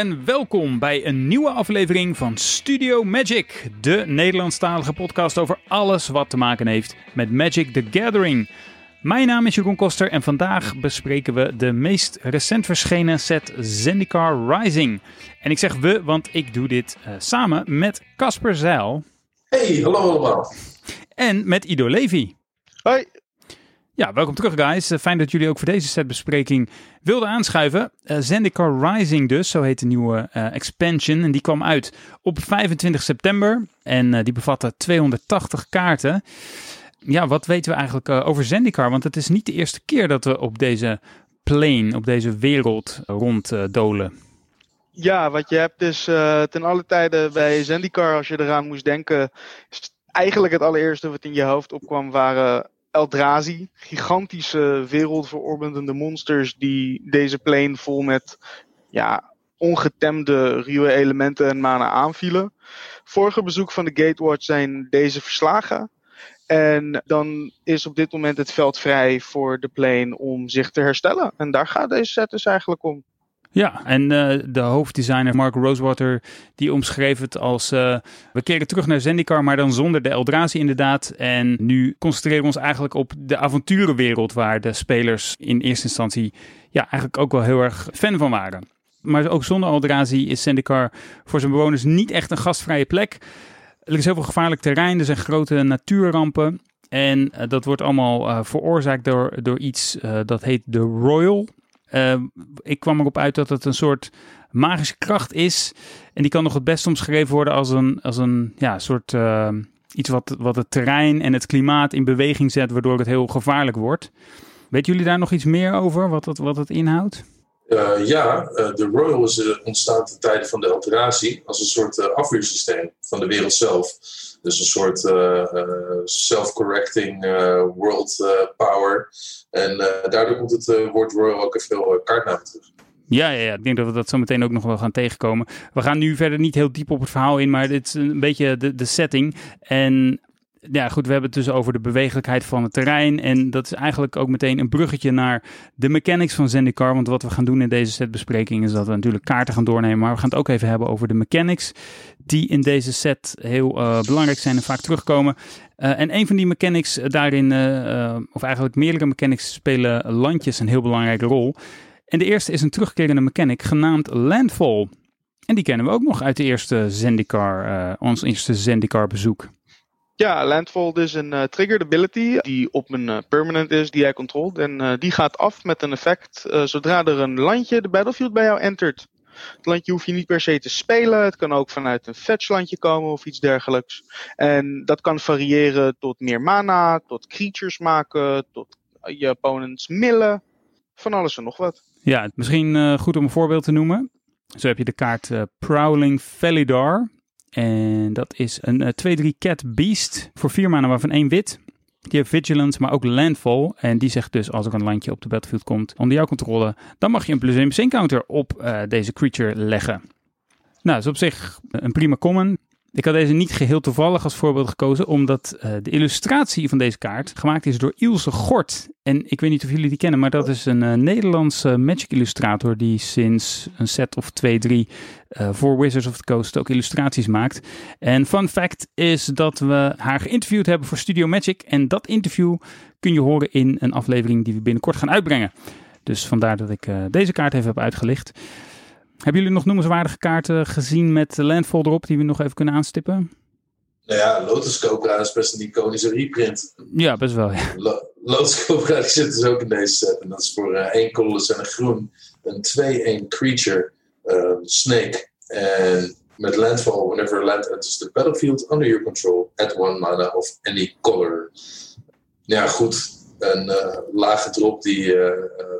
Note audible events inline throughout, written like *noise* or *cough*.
En welkom bij een nieuwe aflevering van Studio Magic, de Nederlandstalige podcast over alles wat te maken heeft met Magic the Gathering. Mijn naam is Jeroen Koster en vandaag bespreken we de meest recent verschenen set Zendikar Rising. En ik zeg we, want ik doe dit uh, samen met Casper Zeil. Hey, hallo allemaal. En met Ido Levi. Hoi. Ja, welkom terug guys. Fijn dat jullie ook voor deze setbespreking wilden aanschuiven. Uh, Zendikar Rising dus, zo heet de nieuwe uh, expansion. En die kwam uit op 25 september. En die bevatte 280 kaarten. Ja, wat weten we eigenlijk over Zendikar? Want het is niet de eerste keer dat we op deze plane, op deze wereld ronddolen. ja, wat je hebt is ten alle tijden bij Zendikar, als je eraan moest denken... Eigenlijk het allereerste wat in je hoofd opkwam waren Eldrazi. Gigantische wereldverorbendende monsters die deze plane vol met ja, ongetemde ruwe elementen en manen aanvielen. Vorige bezoek van de Gatewatch zijn deze verslagen. En dan is op dit moment het veld vrij voor de plane om zich te herstellen. En daar gaat deze set dus eigenlijk om. Ja, en uh, de hoofddesigner Mark Rosewater die omschreef het als uh, we keren terug naar Zendikar, maar dan zonder de Eldrazi inderdaad. En nu concentreren we ons eigenlijk op de avonturenwereld waar de spelers in eerste instantie ja, eigenlijk ook wel heel erg fan van waren. Maar ook zonder Eldrazi is Zendikar voor zijn bewoners niet echt een gastvrije plek. Er is heel veel gevaarlijk terrein, er zijn grote natuurrampen. En uh, dat wordt allemaal veroorzaakt door, door iets dat heet de Royal. Uh, ik kwam erop uit dat het een soort magische kracht is. En die kan nog het best omschreven worden als een, als een ja, soort uh, iets wat, wat het terrein en het klimaat in beweging zet, waardoor het heel gevaarlijk wordt. Weten jullie daar nog iets meer over, wat het, wat het inhoudt? Uh, ja, de Royal is ontstaan ten tijde van de alteratie als een soort afweersysteem van de wereld zelf. Dus een soort self-correcting world power. En daardoor komt het woord Royal ook veel kaartnamen terug. Ja, ja, ja, ik denk dat we dat zo meteen ook nog wel gaan tegenkomen. We gaan nu verder niet heel diep op het verhaal in, maar dit is een beetje de, de setting. En ja, goed, we hebben het dus over de bewegelijkheid van het terrein. En dat is eigenlijk ook meteen een bruggetje naar de mechanics van Zendikar. Want wat we gaan doen in deze setbespreking is dat we natuurlijk kaarten gaan doornemen. Maar we gaan het ook even hebben over de mechanics die in deze set heel uh, belangrijk zijn en vaak terugkomen. Uh, en een van die mechanics daarin, uh, of eigenlijk meerdere mechanics, spelen landjes een heel belangrijke rol. En de eerste is een terugkerende mechanic genaamd Landfall. En die kennen we ook nog uit de eerste Zendikar, ons eerste Zendikar bezoek. Ja, Landfall is een uh, triggered ability die op een uh, permanent is die jij controlt. En uh, die gaat af met een effect zodra er een landje de battlefield bij jou entert. Het landje hoef je niet per se te spelen. Het kan ook vanuit een fetchlandje komen of iets dergelijks. En dat kan variëren tot meer mana, tot creatures maken, tot je opponents millen. Van alles en nog wat. Ja, misschien goed om een voorbeeld te noemen. Zo heb je de kaart Prowling Felidar. En dat is een 2-3 Cat Beast voor 4 mana, waarvan één wit. Die heeft Vigilance, maar ook Landfall. En die zegt dus als er een landje op de battlefield komt onder jouw controle, dan mag je een plus 1 plus counter op uh, deze creature leggen. Nou, dat is op zich een prima common. Ik had deze niet geheel toevallig als voorbeeld gekozen, omdat uh, de illustratie van deze kaart gemaakt is door Ilse Gort. En ik weet niet of jullie die kennen, maar dat is een uh, Nederlandse Magic illustrator die sinds een set of twee, drie uh, voor Wizards of the Coast ook illustraties maakt. En fun fact is dat we haar geïnterviewd hebben voor Studio Magic. En dat interview kun je horen in een aflevering die we binnenkort gaan uitbrengen. Dus vandaar dat ik deze kaart even heb uitgelicht. Hebben jullie nog noemenswaardige kaarten gezien met Landfall erop die we nog even kunnen aanstippen? Nou ja, Lotus Cobra is best een iconische reprint. Ja, best wel. Ja. Lo Lotus Cobra zit dus ook in deze set. En dat is voor uh, één colorless en een groen. Een 2-1 creature, uh, snake. En met landfall, whenever land enters the battlefield under your control, add one mana of any color. Ja, goed een uh, lage drop die uh,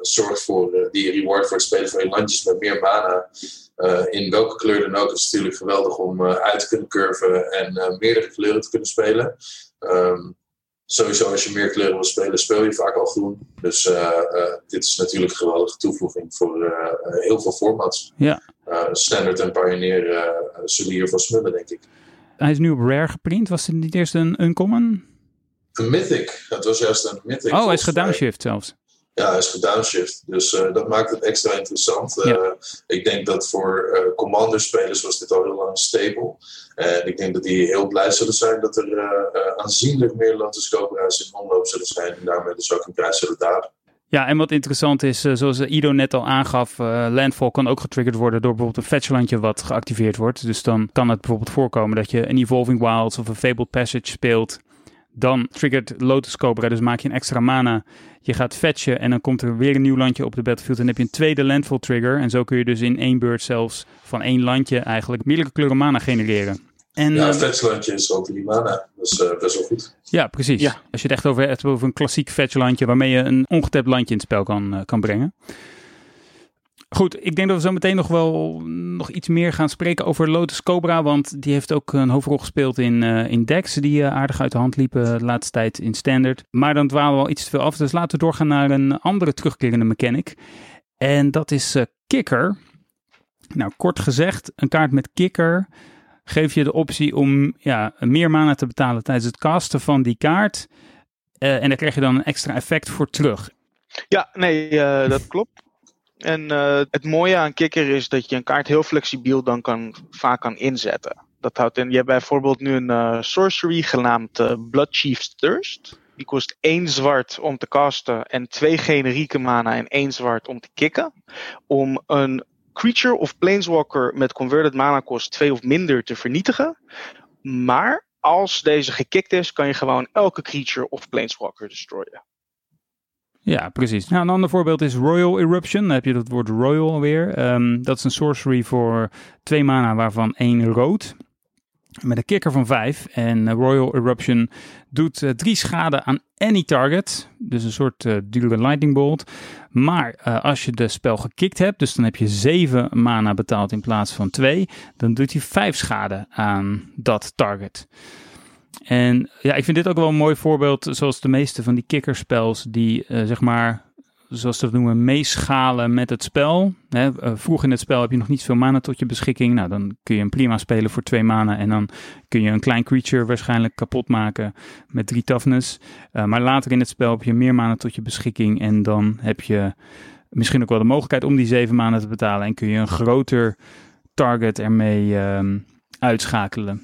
zorgt voor die reward voor het spelen van je landjes met meer mana. in welke kleur dan ook is het natuurlijk geweldig om uit te kunnen curven en meerdere kleuren te kunnen spelen. Um, sowieso als je meer kleuren wil spelen, speel je vaak al groen. Dus dit is natuurlijk een geweldige toevoeging voor heel veel formats. Ja. Standard en Pioneer zullen hiervan smullen, denk ik. Hij is nu op Rare geprint. Was het niet eerst een Uncommon? Een Mythic. Het was juist een Mythic. Oh, hij is gedownshift zelfs. Ja, hij is gedownshift. Dus uh, dat maakt het extra interessant. Uh, Ik denk dat voor uh, Commander-spelers was dit al heel lang stable. En ik denk dat die heel blij zullen zijn dat er aanzienlijk meer Cobra's in omloop zullen zijn. En daarmee dus ook een prijs zullen dalen. Ja, en wat interessant is, zoals Ido net al aangaf, landfall kan ook getriggerd worden door bijvoorbeeld een fetchlandje wat geactiveerd wordt. Dus dan kan het bijvoorbeeld voorkomen dat je een Evolving Wilds of een Fabled Passage speelt dan triggert Lotus Cobra, dus maak je een extra mana. Je gaat fetchen en dan komt er weer een nieuw landje op de battlefield. En dan heb je een tweede landfall trigger. En zo kun je dus in één beurt zelfs van één landje eigenlijk meerdere kleuren mana genereren. En, ja, een uh, is over die mana. Dat is uh, best wel goed. Ja, precies. Ja. Als je het echt over hebt over een klassiek fetchlandje waarmee je een ongetapt landje in het spel kan, uh, kan brengen. Goed, ik denk dat we zo meteen nog wel nog iets meer gaan spreken over Lotus Cobra. Want die heeft ook een hoofdrol gespeeld in, uh, in die uh, aardig uit de hand liepen de laatste tijd in Standard. Maar dan dwalen we wel iets te veel af. Dus laten we doorgaan naar een andere terugkerende mechanic. En dat is Kicker. Nou, kort gezegd, een kaart met Kicker geeft je de optie om ja, meer mana te betalen tijdens het casten van die kaart. en daar krijg je dan een extra effect voor terug. Ja, nee, dat klopt. En uh, het mooie aan Kicker is dat je een kaart heel flexibel dan kan, vaak kan inzetten. Dat houdt in, je hebt bijvoorbeeld nu een uh, sorcery genaamd uh, Blood Chief's Thirst. Die kost één zwart om te casten en twee generieke mana en één zwart om te kicken. Om een creature of planeswalker met converted mana kost 2 of minder te vernietigen. Maar als deze gekikt is, kan je gewoon elke creature of planeswalker destroyen. Ja, precies. Nou, een ander voorbeeld is Royal Eruption. Dan heb je dat woord Royal alweer. Um, dat is een sorcery voor twee mana, waarvan één rood. Met een kikker van vijf. En uh, Royal Eruption doet uh, drie schade aan any target. Dus een soort uh, dure lightning bolt. Maar als je de spel gekikt hebt, dus dan heb je zeven mana betaald in plaats van twee. Dan doet hij vijf schade aan dat target. En ja, ik vind dit ook wel een mooi voorbeeld, zoals de meeste van die kikkerspels, die uh, zeg maar, zoals ze dat noemen, meeschalen met het spel. Hè, uh, vroeg in het spel heb je nog niet veel mana tot je beschikking. Nou, dan kun je een prima spelen voor twee mana en dan kun je een klein creature waarschijnlijk kapot maken met drie toughness. Uh, maar later in het spel heb je meer mana tot je beschikking en dan heb je misschien ook wel de mogelijkheid om die zeven mana te betalen en kun je een groter target ermee ehm, uitschakelen.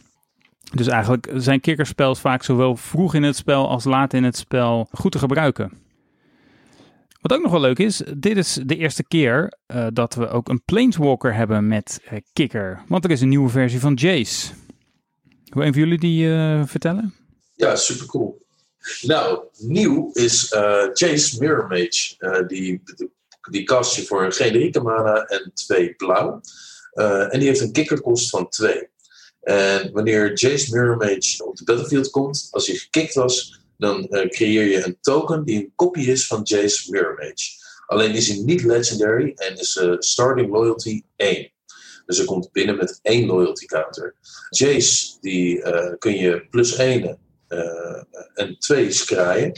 Dus eigenlijk zijn kikkerspels vaak zowel vroeg in het spel als laat in het spel goed te gebruiken. Wat ook nog wel leuk is, dit is de eerste keer uh, dat we ook een Planeswalker hebben met uh, kikker. Want er is een nieuwe versie van Jace. Hoe een van jullie die uh, vertellen? Ja, super cool. Nou, nieuw is Jace Mirror Mage. die, die cast je voor een generieke mana en twee blauw. en die heeft een kikkerkost van 2. En wanneer Jace Mirror op de battlefield komt, als hij gekikt was, dan uh, creëer je een token die een kopie is van Jace Mirror Alleen is hij niet legendary en is uh, starting loyalty 1. Dus hij komt binnen met één loyalty counter. Jace, die kun je plus 1 en 2 scraaien.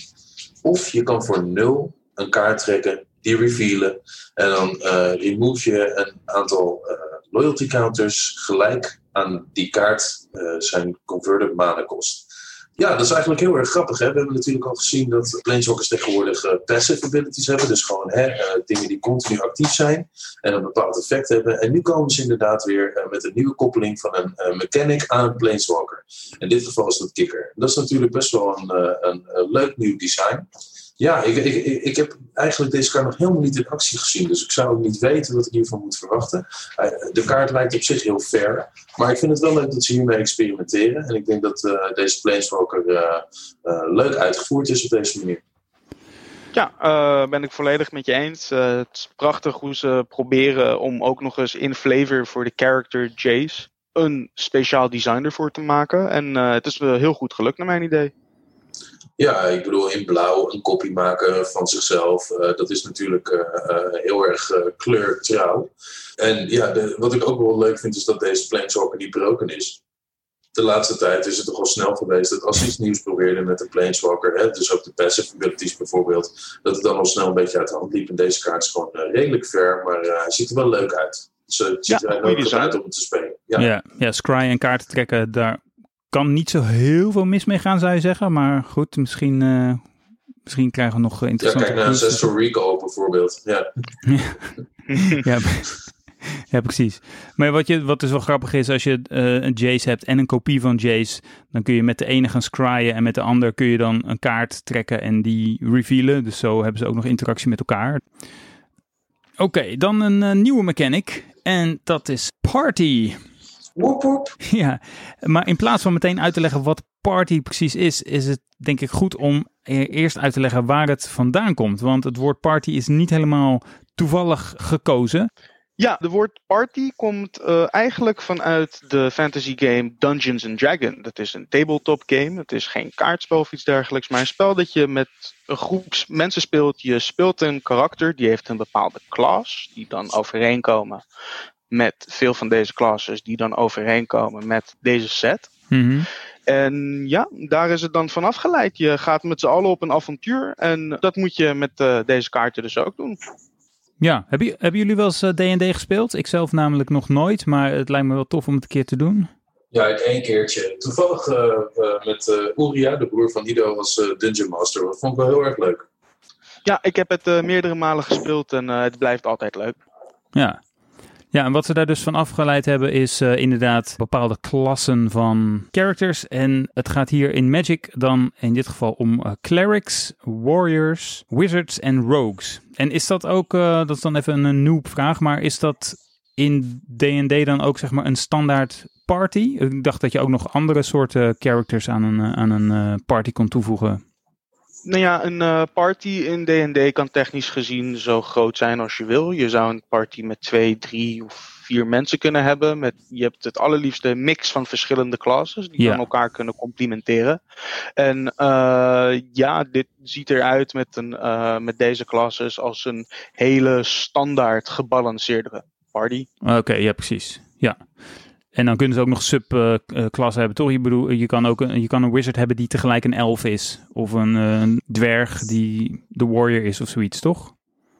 Of je kan voor 0 een kaart trekken, die revealen. En dan remove je een aantal loyalty counters gelijk aan die kaart uh, zijn converted mana kost. Ja, dat is eigenlijk heel erg grappig. Hè? We hebben natuurlijk al gezien dat planeswalkers tegenwoordig uh, passive abilities hebben. Dus gewoon hè, uh, dingen die continu actief zijn en een bepaald effect hebben. En nu komen ze inderdaad weer met een nieuwe koppeling van een mechanic aan een planeswalker. In dit geval is dat kicker. Dat is natuurlijk best wel een, een leuk nieuw design. Ja, ik, ik, ik heb eigenlijk deze kaart nog helemaal niet in actie gezien. Dus ik zou ook niet weten wat ik hiervan moet verwachten. Eh, de kaart lijkt op zich heel fair. Maar ik vind het wel leuk dat ze hiermee experimenteren. En ik denk dat uh, deze Planeswalker uh, leuk uitgevoerd is op deze manier. Ja, ben ik volledig met je eens. het is prachtig hoe ze proberen om ook nog eens in flavor voor de character Jace een speciaal design ervoor te maken. En het is heel goed gelukt naar mijn idee. Ja, ik bedoel, in blauw een kopie maken van zichzelf. Uh, dat is natuurlijk uh, uh, heel erg kleurtrouw. En ja, de, wat ik ook wel leuk vind, is dat deze Planeswalker niet broken is. De laatste tijd is het toch al snel geweest dat als ze iets nieuws probeerden met een Planeswalker, hè, dus ook de passive abilities bijvoorbeeld, dat het dan al snel een beetje uit de hand liep. En deze kaart is gewoon redelijk ver, maar hij ziet er wel leuk uit. Dus het ziet ja, er leuk uit om te spelen. Ja, ja, ja scry en kaarten trekken, daar kan niet zo heel veel mis mee gaan, zou je zeggen. Maar goed, misschien, uh, Misschien krijgen we nog eh, Ja, interessante kijk naar. Ancestral Recall bijvoorbeeld. Ja. *laughs* ja, *laughs* ja, precies. Maar wat, je, wat dus wel grappig is, als je eh, een Jace hebt en een kopie van Jace, dan kun je met de ene gaan scryen en met de ander kun je dan een kaart trekken en die revealen. Dus zo hebben ze ook nog interactie met elkaar. Oké, dan een eh, nieuwe mechanic en dat is Party. Woep woep. *laughs* Ja, maar in plaats van meteen uit te leggen wat party precies is, is het denk ik goed om e- eerst uit te leggen waar het vandaan komt. Want het woord party is niet helemaal toevallig gekozen. Ja, de woord party komt eh, eigenlijk vanuit de fantasy game Dungeons and Dragons. Dat is een tabletop game. Het is geen kaartspel of iets dergelijks, maar een spel dat je met een groep mensen speelt. Je speelt een karakter, die heeft een bepaalde class, die dan overeenkomen met veel van deze classes, die dan overeenkomen met deze set. Mhm. En ja, daar is het dan van afgeleid. Je gaat met z'n allen op een avontuur en dat moet je met eh, deze kaarten dus ook doen. Ja, hebben, hebben jullie wel eens eh, D&D gespeeld? Ik zelf namelijk nog nooit, maar het lijkt me wel tof om het een keer te doen. Ja, ik één keertje. Toevallig eh, eh, met eh Uria, de broer van Ido, als eh, Dungeon Master. Dat vond ik wel heel erg leuk. Ja, ik heb het eh, meerdere malen gespeeld en eh, het blijft altijd leuk. Ja. Ja, en wat ze daar dus van afgeleid hebben is eh, inderdaad bepaalde klassen van characters. En het gaat hier in Magic dan in dit geval om eh, clerics, warriors, wizards en rogues. En is dat ook, eh, dat is dan even een noob vraag, maar is dat in D&D dan ook zeg maar een standaard party? Ik dacht dat je ook nog andere soorten characters aan een, aan een party kon toevoegen. Nou ja, een eh, party in D&D kan technisch gezien zo groot zijn als je wil. Je zou een party met twee, drie of vier mensen kunnen hebben. Met, je hebt het allerliefste mix van verschillende classes die Ja. dan elkaar kunnen complementeren. En eh, ja, dit ziet eruit met, een, eh, met deze classes als een hele standaard gebalanceerde party. Oké, ja, precies. Ja. En dan kunnen ze ook nog subklassen hebben, toch? Je, bedoel, je, kan ook een, je kan een wizard hebben die tegelijk een elf is. Of een, eh, een dwerg die de warrior is of zoiets, toch?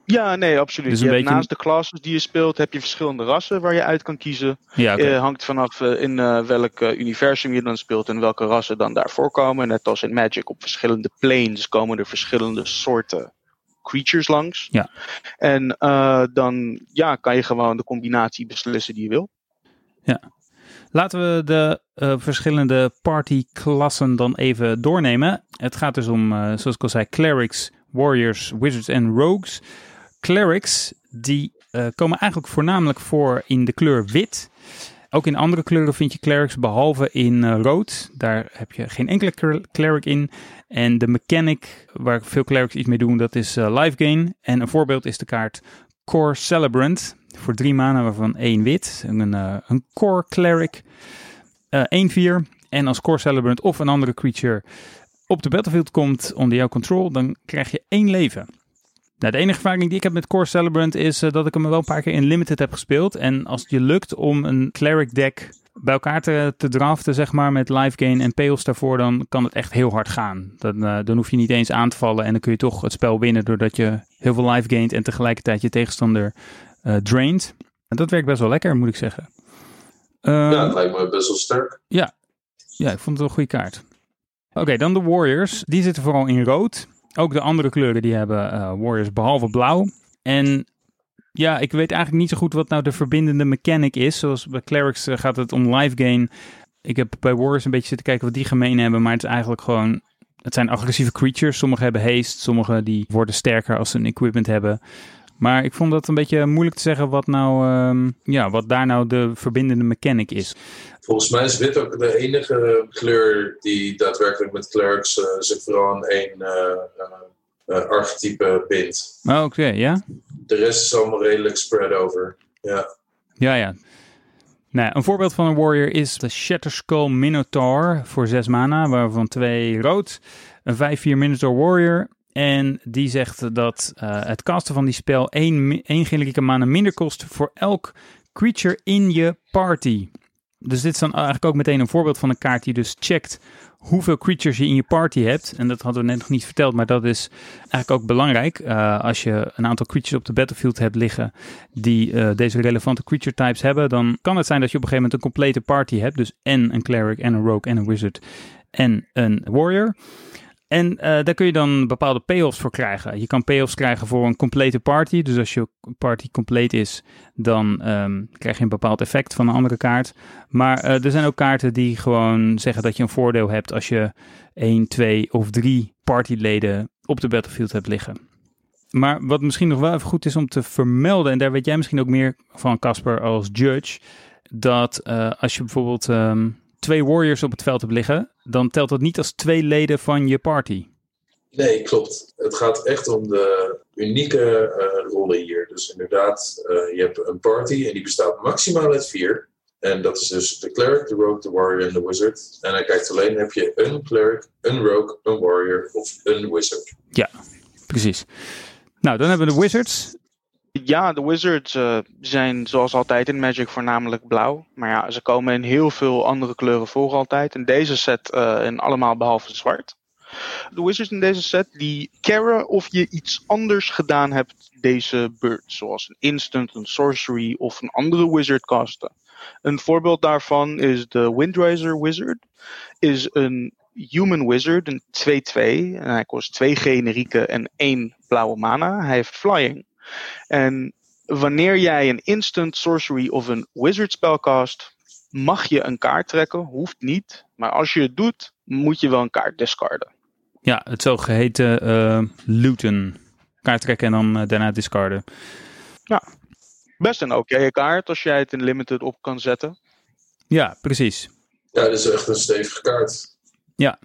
Ja, nee, absoluut. Dus je beetje- Naast de classes die je speelt heb je verschillende rassen waar je uit kan kiezen. Ja. Eh, hangt vanaf eh, in welk universum je dan speelt en welke rassen dan daar voorkomen. Net als in Magic op verschillende planes komen er verschillende soorten creatures langs. Ja. En dan ja, kan je gewoon de combinatie beslissen die je wil. Laten we de eh, verschillende partyklassen dan even doornemen. Het gaat dus om, eh, zoals ik al zei, clerics, warriors, wizards en rogues. Clerics, die eh, komen eigenlijk voornamelijk voor in de kleur wit. Ook in andere kleuren vind je clerics, behalve in rood. Daar heb je geen enkele cler- cleric in. En de mechanic, waar veel clerics iets mee doen, dat is eh, life gain. En een voorbeeld is de kaart Core Celebrant. Voor drie maanden, waarvan één wit. Een, eh, een Core Cleric. eh 1-4. En als Core Celebrant of een andere creature op de battlefield komt onder jouw control, dan krijg je één leven. Nou, de enige ervaring die ik heb met Core Celebrant is eh, dat ik hem wel een paar keer in Limited heb gespeeld. En als het je lukt om een Cleric deck bij elkaar te, te draften, zeg maar, met life gain en payoffs daarvoor, dan kan het echt heel hard gaan. Dan, dan hoef je niet eens aan te vallen en dan kun je toch het spel winnen doordat je heel veel life gaint en tegelijkertijd je tegenstander eh draint. En dat werkt best wel lekker, moet ik zeggen. Eh, ja, het lijkt me best wel sterk. ja, ik vond het wel een goede kaart. Oké, dan de Warriors. Die zitten vooral in rood. Ook de andere kleuren die hebben eh, Warriors behalve blauw. En ja, ik weet eigenlijk niet zo goed wat nou de verbindende mechanic is. Zoals bij Clerics eh, gaat het om life gain. Ik heb bij Warriors een beetje zitten kijken wat die gemeen hebben. Maar het is eigenlijk gewoon... Het zijn agressieve creatures. Sommige hebben haste. Sommige die worden sterker als ze een equipment hebben. Maar ik vond dat een beetje moeilijk te zeggen wat nou... ehm, ja, wat daar nou de verbindende mechanic is. Volgens mij is wit ook de enige kleur die daadwerkelijk met clerics eh, zich vooral aan één eh, eh, archetype bindt. Oh, Oké, ja? De rest is allemaal redelijk spread over. Ja. Ja, ja. Nou, een voorbeeld van een warrior is de Shatterskull Minotaur voor 6 mana, waarvan twee rood. Een 5-4 Minotaur Warrior. En die zegt dat eh, het casten van die spel 1, één gelijke mana minder kost voor elk creature in je party. Dus dit is dan eigenlijk ook meteen een voorbeeld van een kaart die dus checkt hoeveel creatures je in je party hebt. En dat hadden we net nog niet verteld, maar dat is eigenlijk ook belangrijk. Eh, als je een aantal creatures op de battlefield hebt liggen die eh, deze relevante creature types hebben, dan kan het zijn dat je op een gegeven moment een complete party hebt. Dus en een cleric en een rogue en een wizard en een warrior. En uh, daar kun je dan bepaalde payoffs voor krijgen. Je kan payoffs krijgen voor een complete party. Dus als je party compleet is, dan um, krijg je een bepaald effect van een andere kaart. Maar uh, er zijn ook kaarten die gewoon zeggen dat je een voordeel hebt als je 1, 2 of 3 partyleden op de battlefield hebt liggen. Maar wat misschien nog wel even goed is om te vermelden, en daar weet jij misschien ook meer van, Casper, als judge, dat uh, als je bijvoorbeeld um, twee warriors op het veld hebt liggen, dan telt dat niet als twee leden van je party. Nee, klopt. Het gaat echt om de unieke uh, rollen hier. Dus inderdaad, uh, je hebt een party en die bestaat maximaal uit vier. En dat is dus de cleric, de rogue, de warrior en de wizard. En hij kijkt alleen, heb je een cleric, een rogue, een warrior of een wizard. Ja, precies. Nou, dan hebben we de wizards. Ja, de Wizards uh, zijn zoals altijd in Magic voornamelijk blauw. Maar ja, ze komen in heel veel andere kleuren voor altijd. In deze set uh, in allemaal behalve zwart. De Wizards in deze set die caren of je iets anders gedaan hebt deze beurt. Zoals een instant, een sorcery of een andere wizard casten. Een voorbeeld daarvan is de Windriser Wizard. Is een Human Wizard, een 2-2. En hij kost 2 generieke en 1 blauwe mana. Hij heeft flying. En wanneer jij een instant sorcery of een wizard spell cast, mag je een kaart trekken, hoeft niet. Maar als je het doet, moet je wel een kaart discarden. Ja, het zogeheten uh, looten. Kaart trekken en dan uh, daarna discarden. Ja, best een oké kaart als jij het in limited op kan zetten. Ja, precies. Ja, dat is echt een stevige kaart. Ja,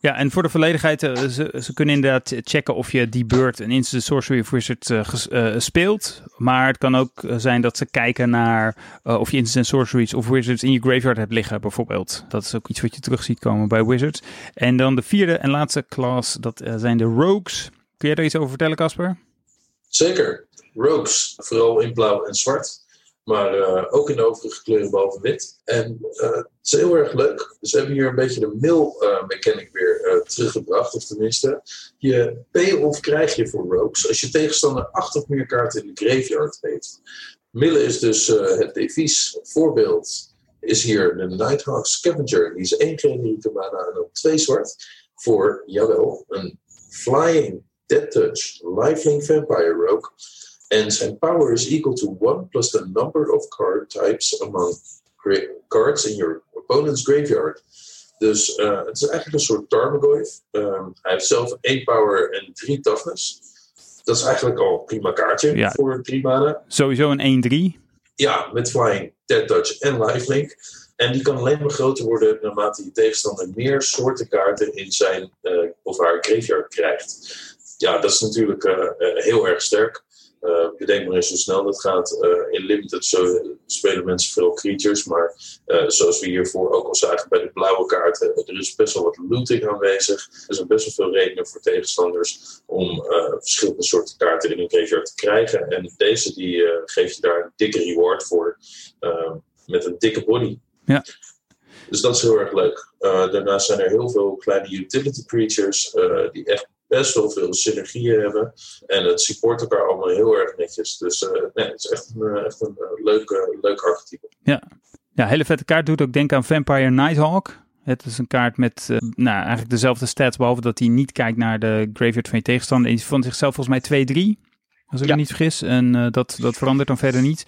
ja, en voor de volledigheid, uh, ze, ze, kunnen inderdaad checken of je die beurt een Instant Sorcery of Wizard uh, uh, speelt. Maar het kan ook zijn dat ze kijken naar of je Instant Sorceries of Wizards in je graveyard hebt liggen, bijvoorbeeld. Dat is ook iets wat je terug ziet komen bij Wizards. En dan de vierde en laatste class, dat zijn de Rogues. Kun jij daar iets over vertellen, Casper? Zeker. Rogues, vooral in blauw en zwart. Maar uh, ook in de overige kleuren behalve wit. En uh, het is heel erg leuk. Dus hebben hier een beetje de mill uh, mechanic weer teruggebracht. Of tenminste, je payoff krijg je voor rogues als je tegenstander acht of meer kaarten in de graveyard heeft. Millen is dus het devies. Voorbeeld is hier de Nighthawk Scavenger. Die is één generieke mana en ook twee zwart. Voor, jawel, een Flying Dead Touch Lifelink Vampire Rogue. And zijn power is equal to 1 plus the number of card types among cards in your opponent's graveyard. Dus uh, het is eigenlijk een soort Tarmogoyf. Um, hij heeft zelf 1 power en 3 toughness. Dat is eigenlijk al een prima kaartje ja. voor 3 mana. Sowieso een 1-3. Ja, met Flying, Dead Touch en Lifelink. En die kan alleen maar groter worden naarmate je tegenstander meer soorten kaarten in zijn uh, of haar graveyard krijgt. Ja, dat is natuurlijk uh, heel erg sterk. Uh, bedenk maar eens hoe snel dat gaat. Uh, in Limited zo spelen mensen veel creatures, maar uh, zoals we hiervoor ook al zagen bij de blauwe kaarten, er is best wel wat looting aanwezig. Er zijn best wel veel redenen voor tegenstanders om verschillende soorten kaarten in een graveyard te krijgen. En deze die geeft je daar een dikke reward voor, met een dikke body. Ja. Dus dat is heel erg leuk. daarnaast zijn er heel veel kleine utility creatures die echt best wel veel synergieën hebben. En het support elkaar allemaal heel erg netjes. Dus uh, nee, het is echt een, echt een leuk, leuk archetype. Ja. ja, hele vette kaart. Doet ook denken aan Vampire Nighthawk. Het is een kaart met uh, nou, eigenlijk dezelfde stats, behalve dat hij niet kijkt naar de graveyard van je tegenstander. Hij vond zichzelf volgens mij 2-3, als ik ja. me niet vergis. En uh, dat, dat verandert dan verder niet.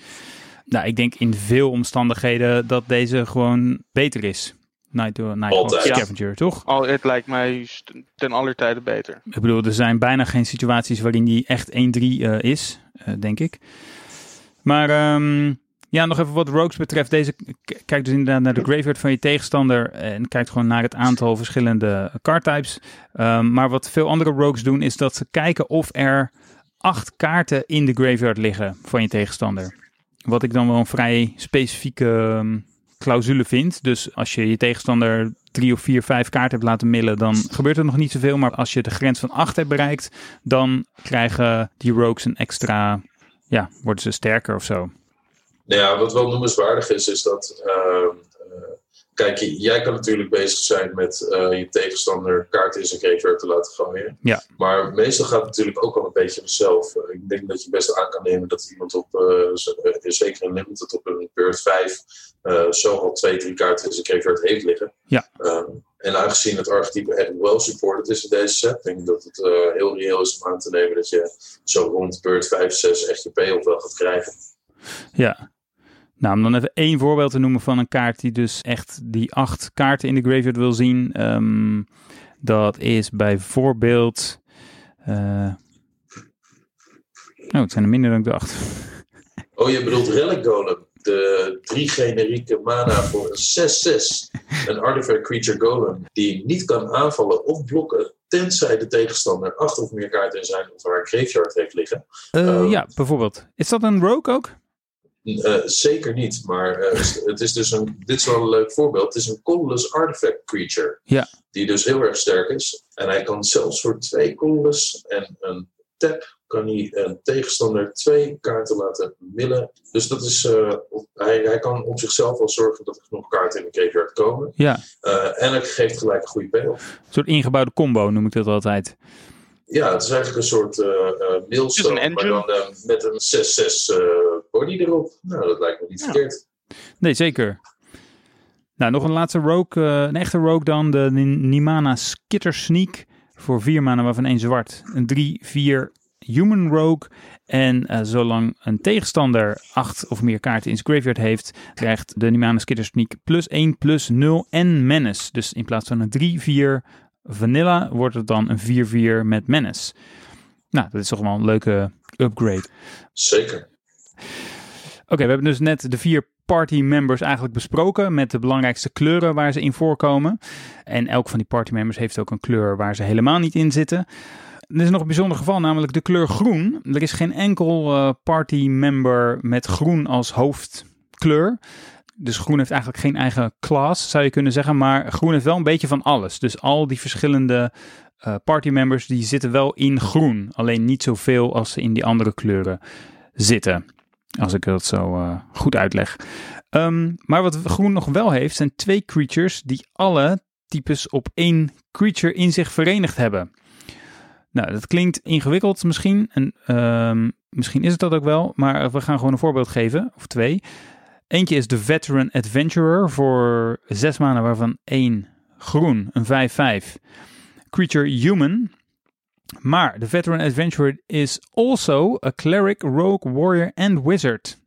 Nou, ik denk in veel omstandigheden dat deze gewoon beter is. Night, Night Scavenger, ja. toch? Al, het lijkt mij ten aller tijde beter. Ik bedoel, er zijn bijna geen situaties waarin die echt 1-3 uh, is, uh, denk ik. Maar um, ja, nog even wat Rogues betreft. Deze kijkt dus inderdaad naar de graveyard van je tegenstander en kijkt gewoon naar het aantal verschillende card types. Um, maar wat veel andere Rogues doen, is dat ze kijken of er acht kaarten in de graveyard liggen van je tegenstander. Wat ik dan wel een vrij specifieke um, clausule vindt. Dus als je je tegenstander drie of vier, vijf kaarten hebt laten millen, dan gebeurt er nog niet zoveel. Maar als je de grens van acht hebt bereikt, dan krijgen die rogues een extra, ja, worden ze sterker of zo. Nou ja, wat wel noemenswaardig is, is dat uh, Kijk, jij kan natuurlijk bezig zijn met uh, je tegenstander kaarten in zijn graveyard te laten gooien. Ja. Maar meestal gaat het natuurlijk ook al een beetje vanzelf. Uh, ik denk dat je best aan kan nemen dat iemand op, uh, zeker in Limited op een beurt 5, zo al twee, drie kaarten in zijn graveyard heeft liggen. Ja. Ehm, En aangezien het archetype echt wel supported is in deze set, denk ik dat het heel reëel is om aan te nemen dat je zo rond beurt 5, 6 echt je payoff wel gaat krijgen. Ja. Nou, om dan even één voorbeeld te noemen van een kaart die dus echt die acht kaarten in de graveyard wil zien. Um, dat is bijvoorbeeld... Uh... Oh, het zijn er minder dan ik dacht. *laughs* Oh, je bedoelt Relic Golem de drie generieke mana voor een 6-6. Een artifact creature golem die niet kan aanvallen of blokken. Tenzij de tegenstander acht of meer kaarten in zijn of haar graveyard heeft liggen. Uh, uh, ja, bijvoorbeeld. Is dat een rogue ook? Uh, zeker niet, maar het is dus een, dit is wel een leuk voorbeeld. Het is een colorless artifact creature. Ja. Die dus heel erg sterk is. En hij kan zelfs voor twee colorless en een tap kan hij een tegenstander twee kaarten laten millen. Dus dat is, uh, hij, hij kan op zichzelf wel zorgen dat er genoeg kaarten in de graveyard komen. Ja. Uh, en het geeft gelijk een goede payoff. Een soort ingebouwde combo noem ik dat altijd. Ja, het is eigenlijk een soort uh, maar dan met een 6-6 body erop. Nou, dat lijkt me niet ja. verkeerd. Nee, zeker. Nou, nog een laatste rogue, een echte rogue dan, de Nimana Skitter Sneak. Voor vier maanden waarvan één zwart. Een 3-4 Human Rogue. En uh, zolang een tegenstander acht of meer kaarten in zijn graveyard heeft, krijgt de Nimana Skitter Sneak plus 1, plus 0 en Menace. Dus in plaats van een 3-4 vanilla wordt het dan een 4-4 met Menace. Nou, dat is toch wel een leuke upgrade. Zeker. Oké, we hebben dus net de vier party members eigenlijk besproken met de belangrijkste kleuren waar ze in voorkomen. En elk van die party members heeft ook een kleur waar ze helemaal niet in zitten. Er is nog een bijzonder geval, namelijk de kleur groen. Er is geen enkel uh, party member met groen als hoofdkleur. Dus groen heeft eigenlijk geen eigen class, zou je kunnen zeggen. Maar groen heeft wel een beetje van alles. Dus al die verschillende uh, party members die zitten wel in groen. Alleen niet zoveel als ze in die andere kleuren zitten. Als ik dat zo uh, goed uitleg. Um, maar wat groen nog wel heeft, zijn twee creatures die alle types op één creature in zich verenigd hebben. Nou, dat klinkt ingewikkeld misschien. En um, misschien is het dat ook wel. Maar we gaan gewoon een voorbeeld geven, of twee. Eentje is de Veteran Adventurer voor zes maanden, waarvan één groen, een 5-5. Creature Human. Maar de Veteran Adventurer is also a Cleric, Rogue, Warrior en Wizard.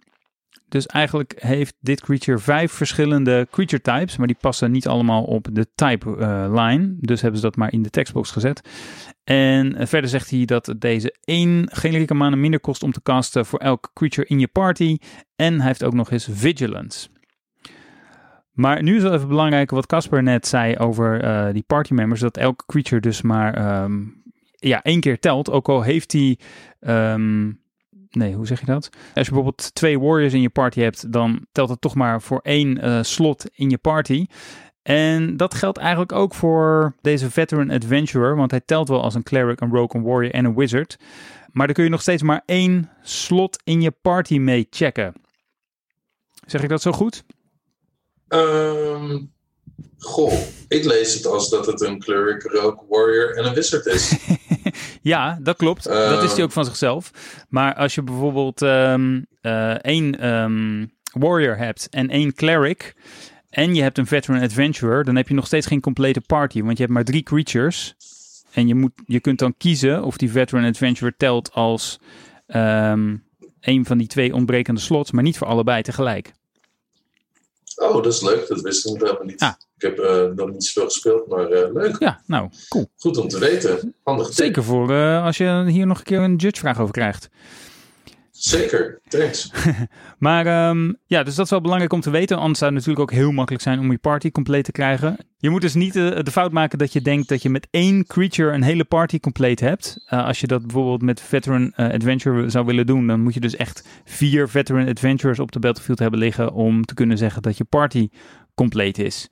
Dus eigenlijk heeft dit creature vijf verschillende creature types, maar die passen niet allemaal op de type uh, line. Dus hebben ze dat maar in de textbox gezet. En verder zegt hij dat deze één generieke mana minder kost om te casten voor elk creature in je party. En hij heeft ook nog eens Vigilance. Maar nu is wel even belangrijk wat Casper net zei over uh, die party members. Dat elke creature dus maar um, ja, één keer telt. Ook al heeft hij... Um, nee, hoe zeg je dat? Als je bijvoorbeeld twee warriors in je party hebt, dan telt het toch maar voor één uh, slot in je party. En dat geldt eigenlijk ook voor deze Veteran Adventurer, want hij telt wel als een cleric, een rogue, een warrior en een wizard. Maar dan kun je nog steeds maar één slot in je party mee checken. Zeg ik dat zo goed? Um, goh, ik lees het als dat het een cleric, rogue, warrior en een wizard is. *laughs* ja, dat klopt. Dat is hij ook van zichzelf. Maar als je bijvoorbeeld um, uh, één um, warrior hebt en één cleric en je hebt een veteran adventurer, dan heb je nog steeds geen complete party, want je hebt maar drie creatures. En je, moet, je kunt dan kiezen of die veteran adventurer telt als een van die twee ontbrekende slots, maar niet voor allebei tegelijk. Oh, dat is leuk. Dat wist ik nog niet. Ik heb uh, nog niet zoveel gespeeld, maar uh, leuk. Ja, nou, cool. Goed om te weten. Handig tip. Zeker voor uh, als je hier nog een keer een judge-vraag over krijgt. Zeker, thanks. *laughs* maar um, ja, dus dat is wel belangrijk om te weten. Anders zou het natuurlijk ook heel makkelijk zijn om je party compleet te krijgen. Je moet dus niet uh, de fout maken dat je denkt dat je met één creature een hele party compleet hebt. Uh, als je dat bijvoorbeeld met Veteran uh, Adventure zou willen doen, dan moet je dus echt vier Veteran Adventures op de battlefield hebben liggen om te kunnen zeggen dat je party compleet is.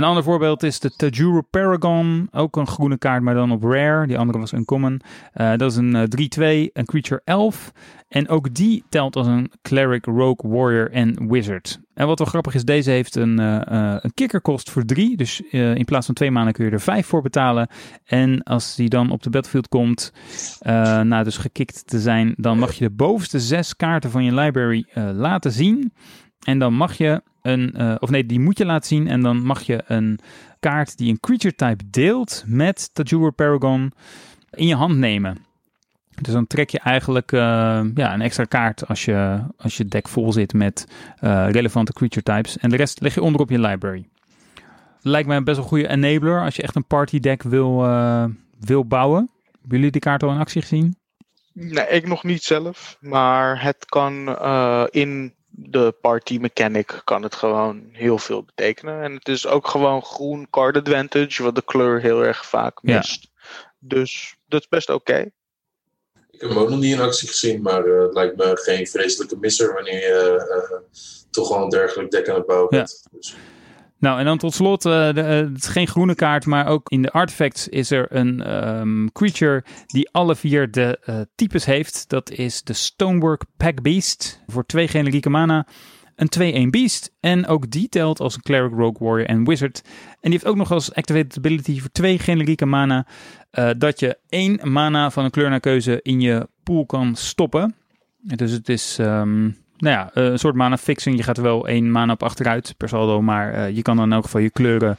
Een ander voorbeeld is de Tajuru Paragon. Ook een groene kaart, maar dan op rare. Die andere was uncommon. Uh, dat is een uh, 3-2, een creature elf. En ook die telt als een cleric, rogue, warrior en wizard. En wat wel grappig is, deze heeft een, uh, een kikkerkost voor 3. Dus in plaats van 2 maanden kun je er 5 voor betalen. En als die dan op de battlefield komt, na dus gekikt te zijn, dan mag je de bovenste 6 kaarten van je library laten zien. En dan mag je een, uh, of nee, die moet je laten zien. En dan mag je een kaart die een creature type deelt met Tajura Paragon in je hand nemen. Dus dan trek je eigenlijk uh, ja, een extra kaart als je, als je deck vol zit met uh, relevante creature types. En de rest leg je onder op je library. Lijkt mij best wel een goede enabler als je echt een party deck wil, wil bouwen. Hebben jullie die kaart al in actie gezien? Nee, ik nog niet zelf. Maar het kan in de party mechanic kan het gewoon heel veel betekenen. En het is ook gewoon groen card advantage, wat de kleur heel erg vaak mist. Ja. Dus dat is best oké. Ik heb hem ook nog niet in actie gezien, maar uh, het lijkt me geen vreselijke misser wanneer je uh, toch wel een dergelijk deck aan het bouwen bent. Ja. Dus. Nou, en dan tot slot, uh, de, het is geen groene kaart, maar ook in de artifacts is er een um, creature die alle vier de types heeft. Dat is de Stonework Pack Beast voor twee generieke mana een 2-1 Beast. En ook die telt als een Cleric, Rogue Warrior en Wizard. En die heeft ook nog als activated ability voor twee generieke mana. Dat je één mana van een kleur naar keuze in je pool kan stoppen. Dus het is um, nou ja, een soort mana fixing. Je gaat er wel één mana op achteruit per saldo. Maar uh, je kan dan in elk geval je kleuren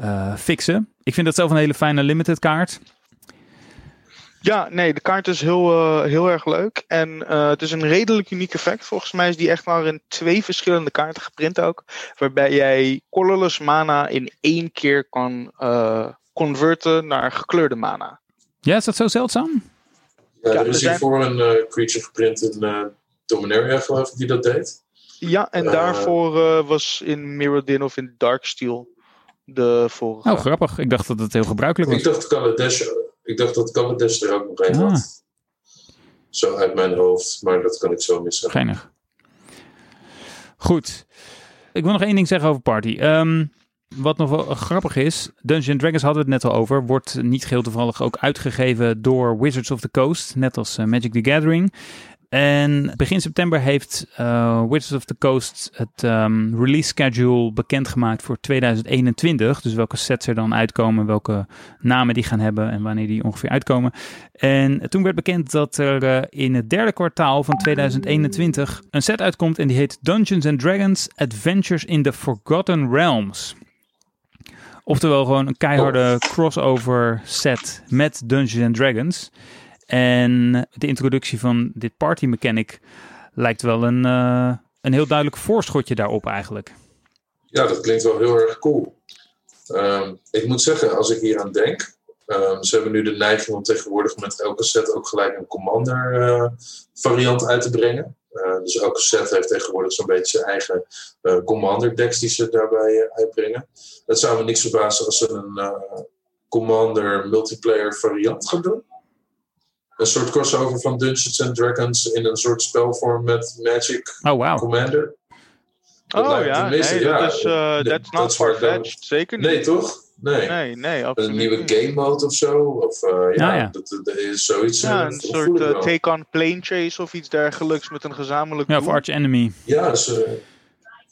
uh, fixen. Ik vind dat zelf een hele fijne limited kaart. Ja, nee, de kaart is heel, uh, heel erg leuk. En uh, het is een redelijk uniek effect. Volgens mij is die echt maar in twee verschillende kaarten geprint ook. Waarbij jij colorless mana in één keer kan uh, converten naar gekleurde mana. Ja, is dat zo zeldzaam? Ja, er is hiervoor een creature geprint in Dominaria, geloof ik, die dat deed. Ja, en daarvoor was in Mirrodin of in Darksteel de vorige. Oh, grappig. Ik dacht dat het heel gebruikelijk was. Ik dacht Kaladesh ik dacht dat Cavendish er ook nog een ah. had. Zo uit mijn hoofd, maar dat kan ik zo missen. Geinig. Goed. Ik wil nog één ding zeggen over Party. Um, wat nog wel grappig is, Dungeons Dragons hadden we het net al over, wordt niet geheel toevallig ook uitgegeven door Wizards of the Coast, net als uh, Magic the Gathering. En begin september heeft uh, Wizards of the Coast het um, release schedule bekendgemaakt voor 2021. Dus welke sets er dan uitkomen, welke namen die gaan hebben en wanneer die ongeveer uitkomen. En toen werd bekend dat er uh, in het derde kwartaal van 2021 een set uitkomt en die heet Dungeons and Dragons Adventures in the Forgotten Realms. Oftewel gewoon een keiharde crossover set met Dungeons and Dragons. En de introductie van dit party mechanic lijkt wel een, uh, een heel duidelijk voorschotje daarop eigenlijk. Ja, dat klinkt wel heel erg cool. Um, ik moet zeggen, als ik hier aan denk, um, ze hebben nu de neiging om tegenwoordig met elke set ook gelijk een commander uh, variant uit te brengen. Uh, dus elke set heeft tegenwoordig zo'n beetje zijn eigen commander decks die ze daarbij uitbrengen. Het zou me niks verbazen als ze een commander multiplayer variant gaan doen een soort crossover van Dungeons and Dragons in een soort spelvorm met Magic oh, wow. Commander. Dat oh ja, nee, ja, dat is uh, that's not zeker niet. Nee, toch? Nee, nee, nee absoluut Een nieuwe game mode of zo? Of, uh, ja, ja. Dat, dat, is zoiets. Ja, uh, een soort uh, take-on plane chase of iets dergelijks met een gezamenlijk Ja, of Arch Enemy. Ja, dus,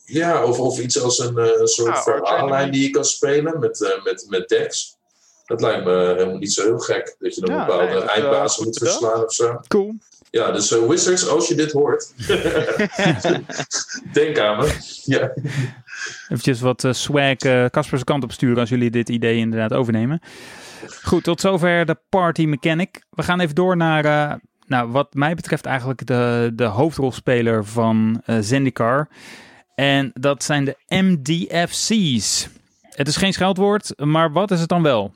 ja of, of iets als een, soort verhaallijn die je kan spelen met, met, met decks. Dat lijkt me helemaal niet zo heel gek. Dat je dan ja, bepaalde nee, eindbazen uh, moet verslaan of zo. Cool. Ja, dus uh, Wizards, als je dit hoort, *laughs* denk aan me. Ja. Eventjes wat uh, swag Caspers uh, kant op sturen als jullie dit idee inderdaad overnemen. Goed, tot zover de party mechanic. We gaan even door naar, uh, nou, wat mij betreft eigenlijk de, de hoofdrolspeler van uh, Zendikar. En dat zijn de MDFC's. Het is geen scheldwoord, maar wat is het dan wel?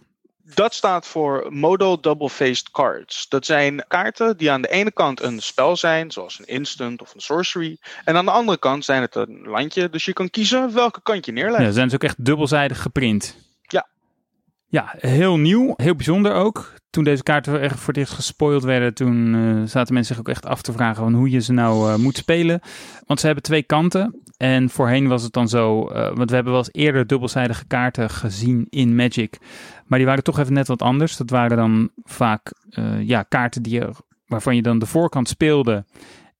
Dat staat voor Modal Double-Faced Cards. Dat zijn kaarten die aan de ene kant een spel zijn, zoals een instant of een sorcery. En aan de andere kant zijn het een landje, dus je kan kiezen welke kant je neerlegt. Ja, zijn ze ook echt dubbelzijdig geprint. Ja. Ja, heel nieuw, heel bijzonder ook. Toen deze kaarten echt voor dit gespoild werden, toen uh, zaten mensen zich ook echt af te vragen van hoe je ze nou uh, moet spelen. Want ze hebben twee kanten. En voorheen was het dan zo, uh, want we hebben wel eens eerder dubbelzijdige kaarten gezien in Magic. Maar die waren toch even net wat anders. Dat waren dan vaak ja, kaarten die waarvan je dan de voorkant speelde.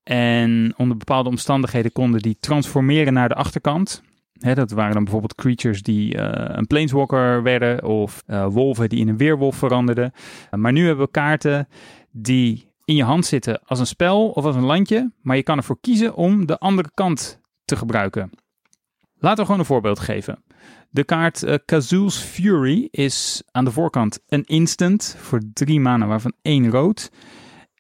En onder bepaalde omstandigheden konden die transformeren naar de achterkant. Dat waren dan bijvoorbeeld creatures die uh, een planeswalker werden of uh, wolven die in een weerwolf veranderden. maar nu hebben we kaarten die in je hand zitten als een spel of als een landje, maar je kan ervoor kiezen om de andere kant te gebruiken. Laten we gewoon een voorbeeld geven. De kaart uh, Fury is aan de voorkant een instant voor drie manen, waarvan één rood.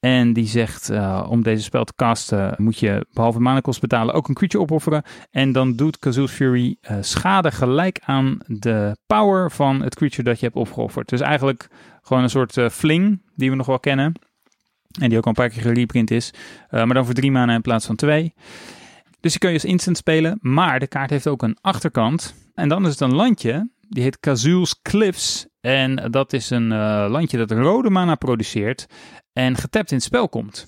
En die zegt, uh, om deze spel te casten moet je behalve manakost betalen ook een creature opofferen. En dan doet Kazoos Fury uh, schade gelijk aan de power van het creature dat je hebt opgeofferd. Dus eigenlijk gewoon een soort fling die we nog wel kennen. En die ook al een paar keer gereprint is. maar dan voor drie maanden in plaats van twee. Dus die kun je als instant spelen. Maar de kaart heeft ook een achterkant. En dan is het een landje. Die heet Kazoos Cliffs. En dat is een landje dat rode mana produceert en getapt in het spel komt.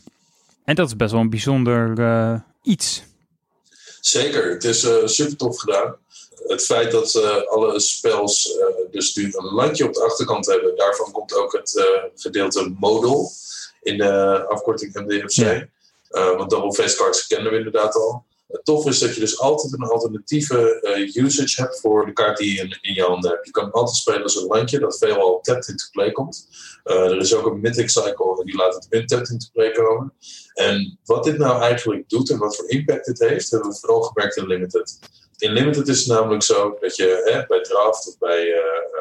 En dat is best wel een bijzonder uh, iets. Zeker, het is uh, super tof gedaan. Het feit dat alle spels dus nu een landje op de achterkant hebben, daarvan komt ook het gedeelte model in de afkorting MDFC. Ja. want double face cards kennen we inderdaad al. Het tof is dat je dus altijd een alternatieve uh, usage hebt voor de kaart die je in, in, je handen hebt. Je kan altijd spelen als een landje dat veelal tapped into play komt. Uh, er is ook een mythic cycle en die laat het untapped into play komen. En wat dit nou eigenlijk doet en wat voor impact het heeft, hebben we vooral gemerkt in Limited. In Limited is het namelijk zo dat je hè, bij draft of bij uh,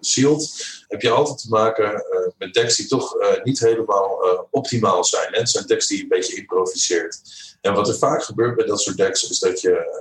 sealed heb je altijd te maken met decks die toch niet helemaal optimaal zijn. Hè? Het zijn decks die een beetje improviseert. En wat er vaak gebeurt bij dat soort decks is dat je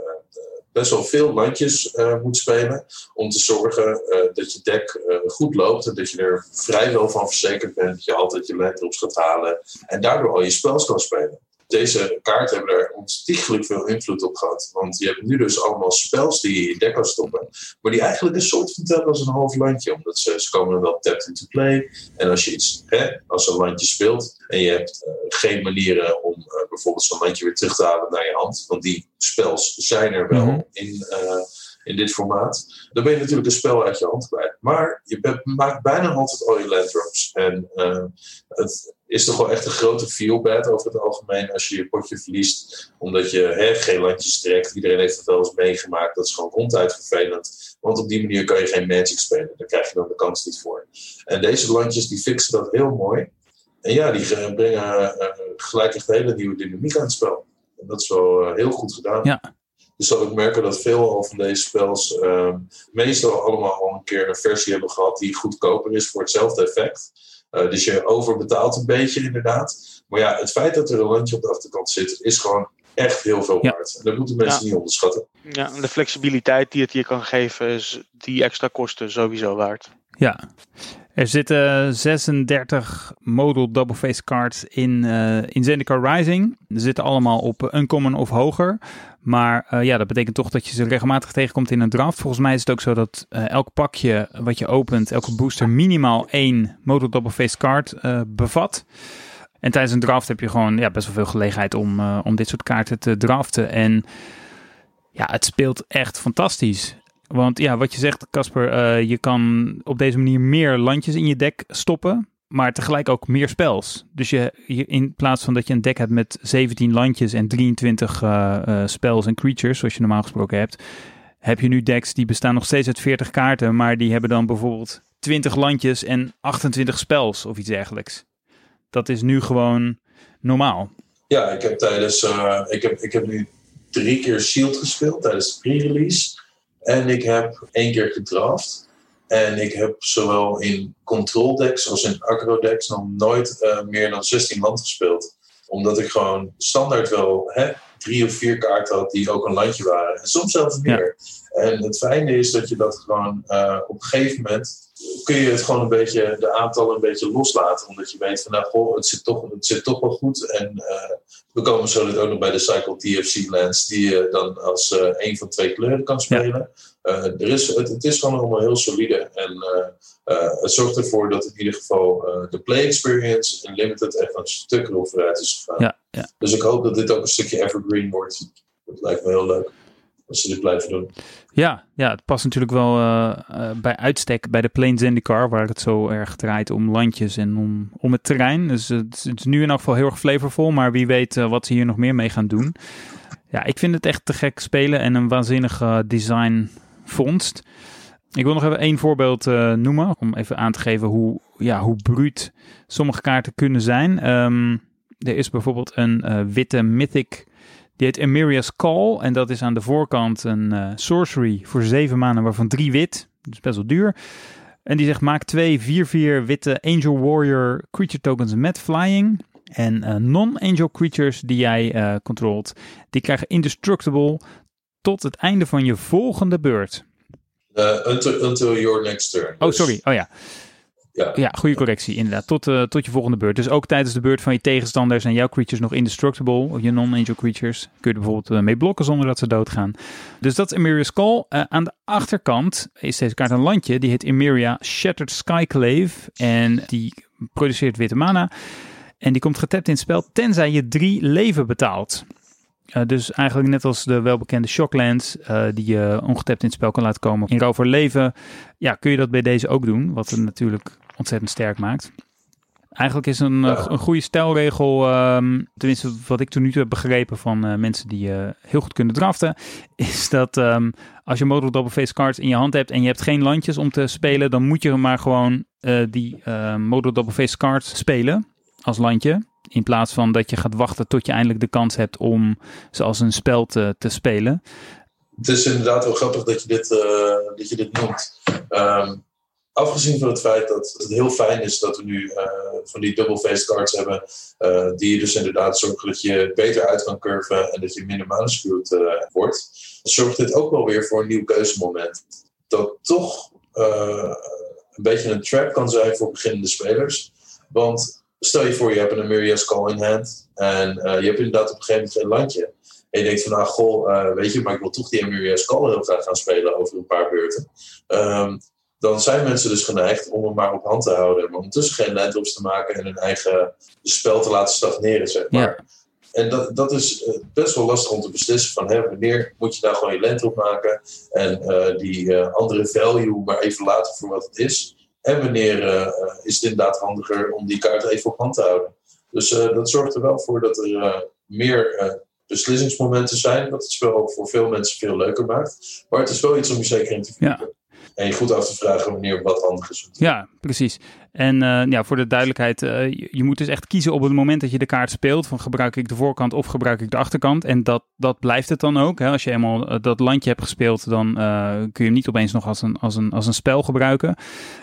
best wel veel landjes moet spelen om te zorgen dat je deck goed loopt en dat je er vrijwel van verzekerd bent dat je altijd je landrops gaat halen en daardoor al je spels kan spelen deze kaarten hebben er ontiegelijk veel invloed op gehad. Want je hebt nu dus allemaal spels die je in je deck kan stoppen. Maar die eigenlijk een soort van tellen als een half landje. Omdat ze, ze komen dan wel tapped into play. En als je iets, hè, als een landje speelt en je hebt uh, geen manieren om uh, bijvoorbeeld zo'n landje weer terug te halen naar je hand. Want die spels zijn er wel mm-hmm. in, uh, in dit formaat. Dan ben je natuurlijk een spel uit je hand kwijt. Maar je maakt bijna altijd al je landdrops. En het, is toch wel echt een grote feel-bad over het algemeen als je je potje verliest. Omdat je hè, geen landjes trekt. Iedereen heeft het wel eens meegemaakt. Dat is gewoon ronduit vervelend. Want op die manier kan je geen magic spelen. Daar krijg je dan de kans niet voor. En deze landjes die fixen dat heel mooi. En ja, die brengen uh, gelijk echt hele nieuwe dynamiek aan het spel. En dat is wel uh, heel goed gedaan. Ja. Dus dat ik merken dat veel van deze spels uh, meestal allemaal al een keer een versie hebben gehad die goedkoper is voor hetzelfde effect. Uh, dus je overbetaalt een beetje inderdaad. Maar ja, het feit dat er een landje op de achterkant zit, is gewoon echt heel veel waard. En dat moeten mensen ja. niet onderschatten. Ja, en de flexibiliteit die het je kan geven, is die extra kosten sowieso waard. Ja, er zitten 36 modal double face cards in, uh, in Zendikar Rising. Ze zitten allemaal op uncommon of hoger. Maar uh, ja, dat betekent toch dat je ze regelmatig tegenkomt in een draft. Volgens mij is het ook zo dat uh, elk pakje wat je opent, elke booster minimaal één modal double face card bevat. En tijdens een draft heb je gewoon ja, best wel veel gelegenheid om, om dit soort kaarten te draften. En ja, het speelt echt fantastisch. Want ja, wat je zegt, Casper, je kan op deze manier meer landjes in je deck stoppen, maar tegelijk ook meer spels. Dus je, in plaats van dat je een deck hebt met 17 landjes en 23 uh, spels en creatures, zoals je normaal gesproken hebt, heb je nu decks die bestaan nog steeds uit 40 kaarten, maar die hebben dan bijvoorbeeld 20 landjes en 28 spels of iets dergelijks. Dat is nu gewoon normaal. Ja, ik heb tijdens, uh, ik heb, ik heb nu drie keer Shield gespeeld tijdens de pre-release. En ik heb één keer gedraft. En ik heb zowel in control decks als in aggro decks nog nooit uh, meer dan 16 land gespeeld. Omdat ik gewoon standaard wel hè, drie of vier kaarten had die ook een landje waren. En soms zelfs meer. Ja. En het fijne is dat je dat gewoon uh, op een gegeven moment kun je het gewoon een beetje, de aantallen een beetje loslaten. Omdat je weet van nou, goh, het zit toch, het zit toch wel goed. En uh, we komen zo ook nog bij de Cycle TFC Lands, die je dan als uh, een van twee kleuren kan spelen. Ja. Er is, het, het, is gewoon allemaal heel solide. En het zorgt ervoor dat in ieder geval de play experience in Limited echt een stuk vooruit is gegaan. Ja, ja. Dus ik hoop dat dit ook een stukje evergreen wordt. Dat lijkt me heel leuk als ze dit blijven doen. Ja, ja het past natuurlijk wel uh, uh, bij uitstek bij de Plains IndyCar, waar het zo erg draait om landjes en om, om het terrein. Dus het, het is nu in elk geval heel erg flavorvol, maar wie weet wat ze hier nog meer mee gaan doen. Ja, ik vind het echt te gek spelen en een waanzinnige design vondst. Ik wil nog even één voorbeeld noemen, om even aan te geven hoe, ja, hoe bruut sommige kaarten kunnen zijn. Um, er is bijvoorbeeld een witte Mythic Die heet Emeria's Call. En dat is aan de voorkant een uh, sorcery voor 7 maanden, waarvan 3 wit. Dus best wel duur. En die zegt: maak twee 4-4 witte Angel Warrior creature tokens met flying. En non-angel creatures die jij controlt, die krijgen indestructible tot het einde van je volgende beurt. Uh, until, until your next turn. Oh, sorry. Oh ja. Ja, ja goede correctie, inderdaad. Tot, uh, tot je volgende beurt. Dus ook tijdens de beurt van je tegenstander zijn jouw creatures nog indestructible. Of je non-angel creatures. Kun je er bijvoorbeeld uh, mee blokken zonder dat ze doodgaan. Dus dat is Emeria's Call. Uh, aan de achterkant is deze kaart een landje. Die heet Emeria Shattered Skyclave. En die produceert witte mana. En die komt getapt in het spel tenzij je drie leven betaalt. Uh, dus eigenlijk net als de welbekende Shocklands, uh, die je ongetapt in het spel kan laten komen in voor leven, ja, kun je dat bij deze ook doen, wat het natuurlijk ontzettend sterk maakt. Eigenlijk is een, ja. een goede stelregel, um, tenminste wat ik tot nu toe heb begrepen van mensen die heel goed kunnen draften, *laughs* is dat um, als je model double face cards in je hand hebt en je hebt geen landjes om te spelen, dan moet je maar gewoon die model double face cards spelen als landje. In plaats van dat je gaat wachten tot je eindelijk de kans hebt om ze als een spel te, te spelen. Het is inderdaad wel grappig dat je dit, uh, dat je dit noemt. Um, afgezien van het feit dat het heel fijn is dat we nu uh, van die double-faced cards hebben. Uh, die dus inderdaad zorgen dat je beter uit kan curven en dat je minder manuscrewed wordt. Zorgt dit ook wel weer voor een nieuw keuzemoment. Dat toch een beetje een trap kan zijn voor beginnende spelers. Want stel je voor, je hebt een Amelia's Call in hand. En uh, je hebt inderdaad op een gegeven moment geen landje. En je denkt van, ah, goh, uh, weet je, maar ik wil toch die Amelia's Call heel graag gaan spelen over een paar beurten. Um, dan zijn mensen dus geneigd om hem maar op hand te houden. Maar ondertussen geen landdrops te maken en hun eigen spel te laten stagneren, zeg maar. Ja. En dat, dat is uh, best wel lastig om te beslissen van hè, wanneer moet je nou gewoon je landdrop maken en uh, die uh, andere value maar even laten voor wat het is. En wanneer uh, is het inderdaad handiger om die kaart even op hand te houden. Dus uh, dat zorgt er wel voor dat er uh, meer beslissingsmomenten zijn. Dat het spel voor veel mensen veel leuker maakt. Maar het is wel iets om je zeker in te verdiepen. Ja. En je goed af te vragen wanneer wat handig is. Ja, precies. En uh, ja, voor de duidelijkheid, uh, je, moet dus echt kiezen op het moment dat je de kaart speelt. Van gebruik ik de voorkant of gebruik ik de achterkant. En dat, dat blijft het dan ook. Hè? Als je eenmaal uh, dat landje hebt gespeeld, dan kun je hem niet opeens nog als een, als een, als een spel gebruiken.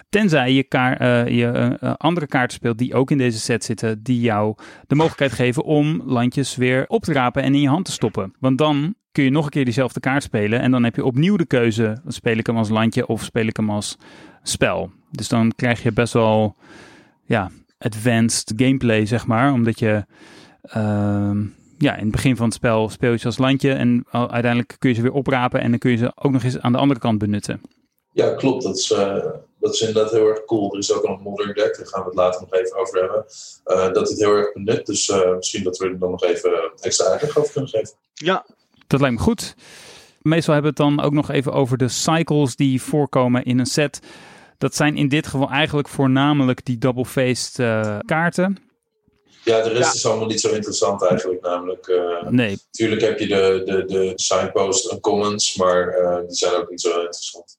Tenzij je, kaar, je andere kaarten speelt die ook in deze set zitten. Die jou de mogelijkheid geven om landjes weer op te rapen en in je hand te stoppen. Want dan kun je nog een keer diezelfde kaart spelen. En dan heb je opnieuw de keuze: speel ik hem als landje of speel ik hem als spel? Dus dan krijg je best wel ja, advanced gameplay, zeg maar. Omdat je uh, ja, in het begin van het spel speel je ze als landje. En uiteindelijk kun je ze weer oprapen. En dan kun je ze ook nog eens aan de andere kant benutten. Ja, klopt. Dat is, uh, dat is inderdaad heel erg cool. Er is ook een modern deck, daar gaan we het later nog even over hebben. Uh, dat het heel erg benut. Dus uh, misschien dat we er dan nog even extra uitleg over kunnen geven. Ja, dat lijkt me goed. Meestal hebben we het dan ook nog even over de cycles die voorkomen in een set. Dat zijn in dit geval eigenlijk voornamelijk die double-faced uh, kaarten. Ja, de rest ja. is allemaal niet zo interessant eigenlijk. Namelijk, uh, nee. Natuurlijk heb je de, de, de signpost en commons, maar uh, die zijn ook niet zo interessant.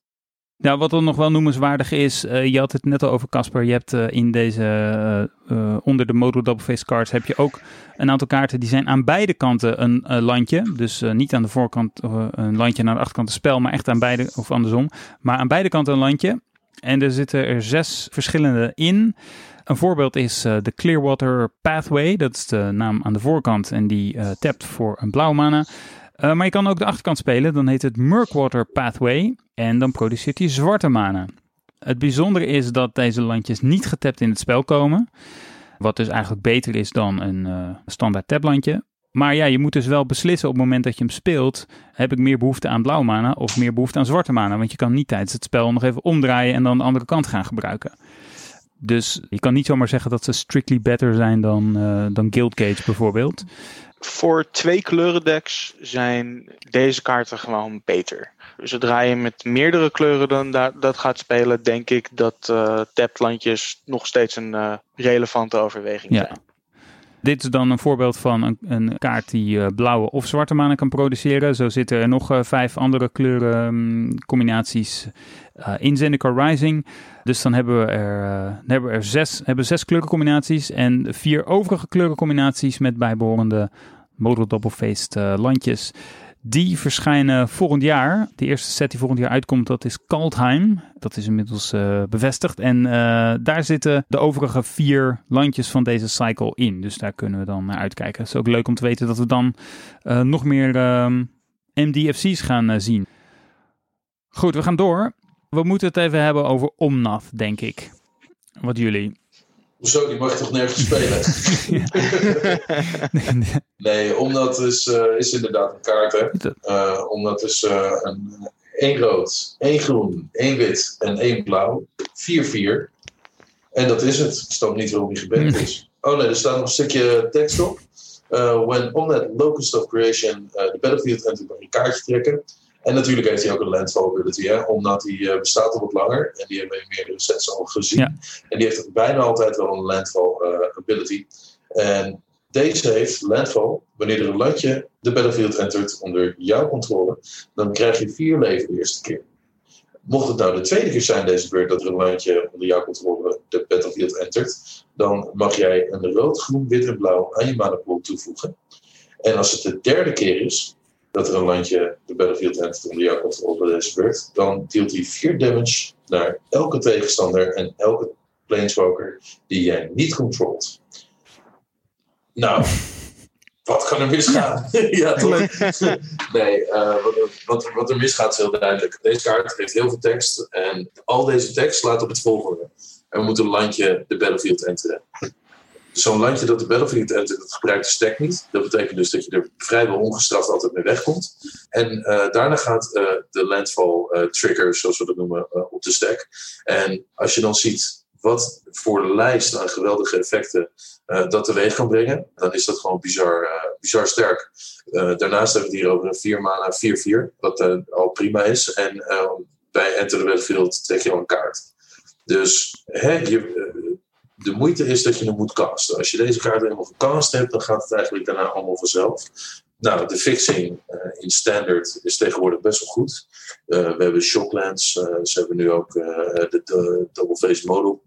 Nou, wat dan nog wel noemenswaardig is, uh, je had het net al over Casper. Je hebt uh, in deze, uh, onder de Model Double Face cards, heb je ook een aantal kaarten die zijn aan beide kanten een landje. Dus niet aan de voorkant een landje en aan de achterkant een spel, maar echt aan beide, of andersom. Maar aan beide kanten een landje. En er zitten er zes verschillende in. Een voorbeeld is de Clearwater Pathway. Dat is de naam aan de voorkant en die tapt voor een blauw mana. Uh, maar je kan ook de achterkant spelen. Dan heet het Murkwater Pathway. En dan produceert hij zwarte mana. Het bijzondere is dat deze landjes niet getapt in het spel komen. Wat dus eigenlijk beter is dan een uh, standaard taplandje. Maar ja, je moet dus wel beslissen op het moment dat je hem speelt. Heb ik meer behoefte aan blauw mana of meer behoefte aan zwarte mana? Want je kan niet tijdens het spel nog even omdraaien en dan de andere kant gaan gebruiken. Dus je kan niet zomaar zeggen dat ze strictly better zijn dan, uh, dan Guild Cage bijvoorbeeld. Voor twee kleurendecks zijn deze kaarten gewoon beter. Zodra je met meerdere kleuren dan dat, dat gaat spelen, denk ik dat uh, taplandjes nog steeds een uh, relevante overweging ja. zijn. Dit is dan een voorbeeld van een, een kaart die uh, blauwe of zwarte manen kan produceren. Zo zitten er nog uh, vijf andere kleurencombinaties um, uh, in Zendikar Rising. Dus dan hebben we er, hebben er zes, hebben zes kleurencombinaties en vier overige kleurencombinaties met bijbehorende model double-faced landjes. Die verschijnen volgend jaar. De eerste set die volgend jaar uitkomt, dat is Kaldheim. Dat is inmiddels uh, bevestigd. En uh, daar zitten de overige vier landjes van deze cycle in. Dus daar kunnen we dan naar uitkijken. Het is ook leuk om te weten dat we dan uh, nog meer MDFC's gaan zien. Goed, we gaan door. We moeten het even hebben over Omnath, denk ik. Wat jullie? Hoezo, die mag toch nergens spelen? *laughs* nee, omdat is, uh, is inderdaad een kaart. Hè? Uh, omdat is uh, een, één rood, één groen, één wit en één blauw. 4-4. En dat is het. Ik snap niet waarom die geband is. Oh nee, er staat nog een stukje tekst op. when on that locust of creation the battlefield en een kaartje trekken. En natuurlijk heeft hij ook een landfall ability, hè, omdat hij uh, bestaat al wat langer. En die hebben we in meerdere sets al gezien. Ja. En die heeft bijna altijd wel een landfall uh, ability. En deze heeft landfall, wanneer er een landje de battlefield entert onder jouw controle, dan krijg je vier leven de eerste keer. Mocht het nou de tweede keer zijn deze beurt dat er een landje onder jouw controle de battlefield entert, dan mag jij een rood, groen, wit en blauw aan je mana toevoegen. En als het de derde keer is, dat er een landje de battlefield entert onder jouw controle deze beurt, dan dealt hij 4 damage naar elke tegenstander en elke planeswalker die jij niet controlt. Nou, *laughs* wat kan er misgaan? ja, *laughs* toch? nee, *laughs* uh, wat, wat, wat, er misgaat is heel duidelijk. Deze kaart heeft heel veel tekst en al deze tekst slaat op het volgende. Er moet een landje de battlefield enteren zo'n landje dat de Battlefield entert, dat gebruikt de stack niet. Dat betekent dus dat je er vrijwel ongestraft altijd mee wegkomt. En uh, daarna gaat uh, de landfall uh, trigger, zoals we dat noemen, op de stack. En als je dan ziet wat voor lijst aan geweldige effecten dat teweeg kan brengen, dan is dat gewoon bizar, bizar sterk. daarnaast hebben we het hier over een 4 mana 4-4, wat al prima is. En bij Enter the Battlefield trek je al een kaart. Dus hè, je, de moeite is dat je hem moet casten. Als je deze kaart helemaal gecast hebt, dan gaat het eigenlijk daarna allemaal vanzelf. Nou, de fixing uh, in standard is tegenwoordig best wel goed. Uh, we hebben Shocklands, uh, ze hebben nu ook de, de double face model,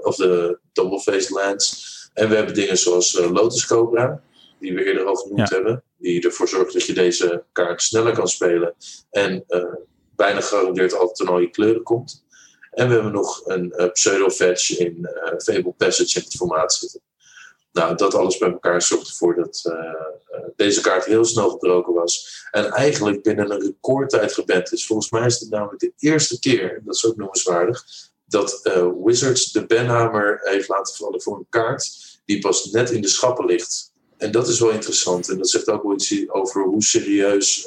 of de double face lands. En we hebben dingen zoals Lotus Cobra, die we eerder al genoemd hebben. Die ervoor zorgt dat je deze kaart sneller kan spelen. En bijna gegarandeerd altijd een je kleuren komt. En we hebben nog een uh, pseudo-fetch in uh, Fable Passage in het formaat zitten. Nou, dat alles bij elkaar zorgt ervoor dat uh, deze kaart heel snel gebroken was. En eigenlijk binnen een recordtijd geband is. Volgens mij is het namelijk de eerste keer, dat is ook noemenswaardig, dat Wizards de Benhammer heeft laten vallen voor een kaart die pas net in de schappen ligt. En dat is wel interessant. En dat zegt ook wel iets over hoe serieus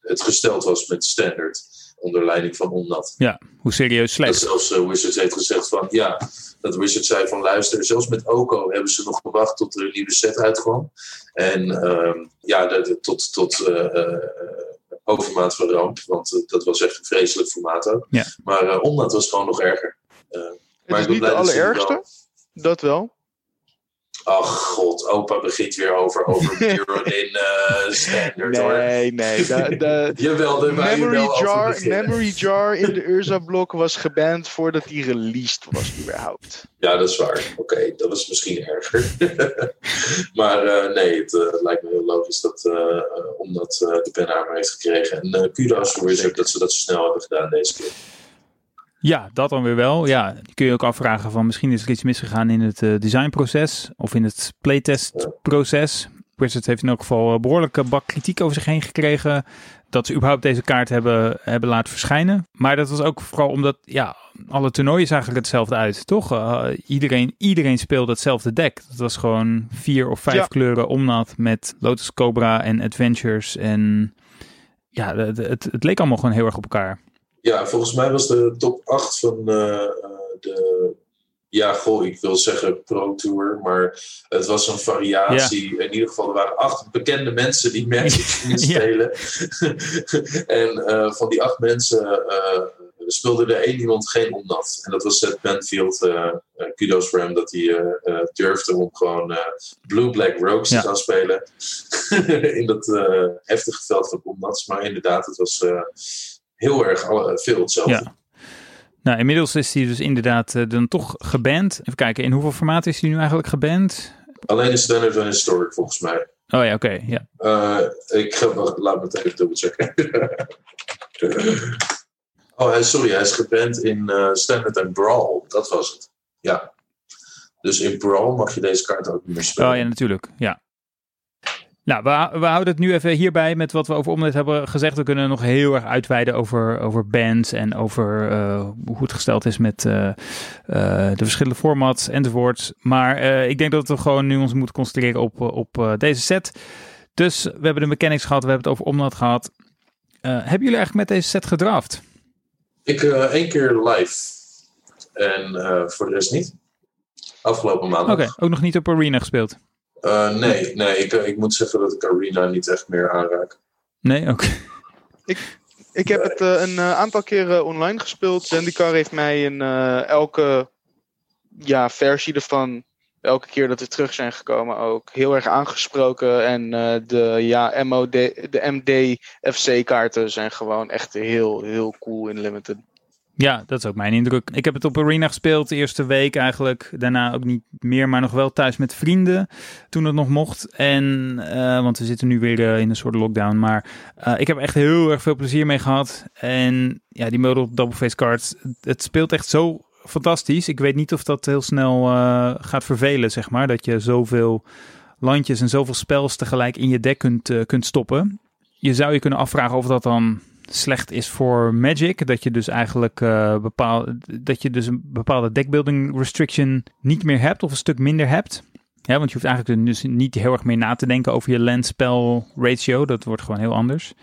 het gesteld was met Standard onder leiding van Omnat. Ja, hoe serieus slecht. Dat zelfs uh, Wizards heeft gezegd van ja, dat Wizards zei van luister, zelfs met Oko hebben ze nog gewacht tot er een nieuwe set uitkwam. En uh, ja, de, tot, tot uh, overmaat van ramp, want dat was echt een vreselijk formaat ook. Ja. Maar Omnat was gewoon nog erger. maar het is niet de allerergste, dat wel. Ach god, opa begint weer over, over *laughs* uh, Standard nee, hoor. Nee, nee. De, *laughs* de Jawel, de memory, jar, memory Jar in de Urza-blok was geband voordat die released was überhaupt. Ja, dat is waar. Oké, dat is misschien erger. *laughs* maar uh, nee, het uh, lijkt me heel logisch dat, omdat de penhamer heeft gekregen. En kudos voor dat ze dat zo snel hebben gedaan deze keer. Ja, dat dan weer wel. Ja, kun je ook afvragen van misschien is er iets misgegaan in het uh, designproces of in het playtestproces. Wizards heeft in elk geval behoorlijke bak kritiek over zich heen gekregen dat ze überhaupt deze kaart hebben, hebben laten verschijnen. Maar dat was ook vooral omdat ja, alle toernooien zagen er hetzelfde uit, toch? Uh, iedereen, iedereen speelde hetzelfde deck. Dat was gewoon vier of vijf kleuren omnat met Lotus Cobra en Adventures. En ja, het, het, het leek allemaal gewoon heel erg op elkaar. Ja, volgens mij was de top 8 van uh, de. Ja, goh, ik wil zeggen Pro Tour, maar het was een variatie. In ieder geval, er waren acht bekende mensen die Magic *laughs* gingen spelen. *laughs* en uh, van die acht mensen uh, speelde er één iemand geen omnat. En dat was Seth Benfield. kudos voor hem dat hij durfde om gewoon Blue-Black Rogues te gaan spelen. *laughs* in dat heftige veld van omnats. Maar inderdaad, het was heel erg veel hetzelfde. Ja. Nou, inmiddels is hij dus inderdaad uh, dan toch geband. Even kijken, in hoeveel formaat is hij nu eigenlijk geband? Alleen in Standard en Historic volgens mij. Oh ja, oké. ja. Uh, ik ga, wacht, laat me het even dubbelchecken. *laughs* oh, sorry, hij is geband in uh, Standard en Brawl. Dat was het. Ja. Dus in Brawl mag je deze kaart ook niet meer spelen. Oh ja, natuurlijk. Ja. Nou, we, we, houden het nu even hierbij met wat we over Omnet hebben gezegd. We kunnen nog heel erg uitweiden over, over bands en over uh, hoe het gesteld is met uh, uh, de verschillende formats enzovoorts. Maar ik denk dat we gewoon nu ons moeten concentreren op, op deze set. Dus we hebben de mechanics gehad, we hebben het over Omnet gehad. hebben jullie eigenlijk met deze set gedraft? Ik één keer live en voor de rest niet. Afgelopen maand. Oké, ook nog niet op Arena gespeeld? Uh, nee, nee ik, ik moet zeggen dat ik Arena niet echt meer aanraak. Nee, oké. Ik, ik heb het uh, een uh, aantal keren online gespeeld. Zendikar heeft mij in elke ja, versie ervan, elke keer dat we terug zijn gekomen ook, heel erg aangesproken. En de, ja, MOD, de MD FC kaarten zijn gewoon echt heel, heel cool in Limited. Ja, dat is ook mijn indruk. Ik heb het op Arena gespeeld de eerste week eigenlijk. Daarna ook niet meer, maar nog wel thuis met vrienden toen het nog mocht. En, uh, want we zitten nu weer uh, in een soort lockdown. Maar uh, ik heb echt heel erg veel plezier mee gehad. En ja, die model double face cards, het speelt echt zo fantastisch. Ik weet niet of dat heel snel gaat vervelen, zeg maar. Dat je zoveel landjes en zoveel spels tegelijk in je deck kunt, kunt stoppen. Je zou je kunnen afvragen of dat dan slecht is voor Magic. Dat je dus eigenlijk uh, bepaal, dat je dus een bepaalde deckbuilding restriction niet meer hebt of een stuk minder hebt. Ja, want je hoeft eigenlijk dus niet heel erg meer na te denken over je land-spell ratio. Dat wordt gewoon heel anders.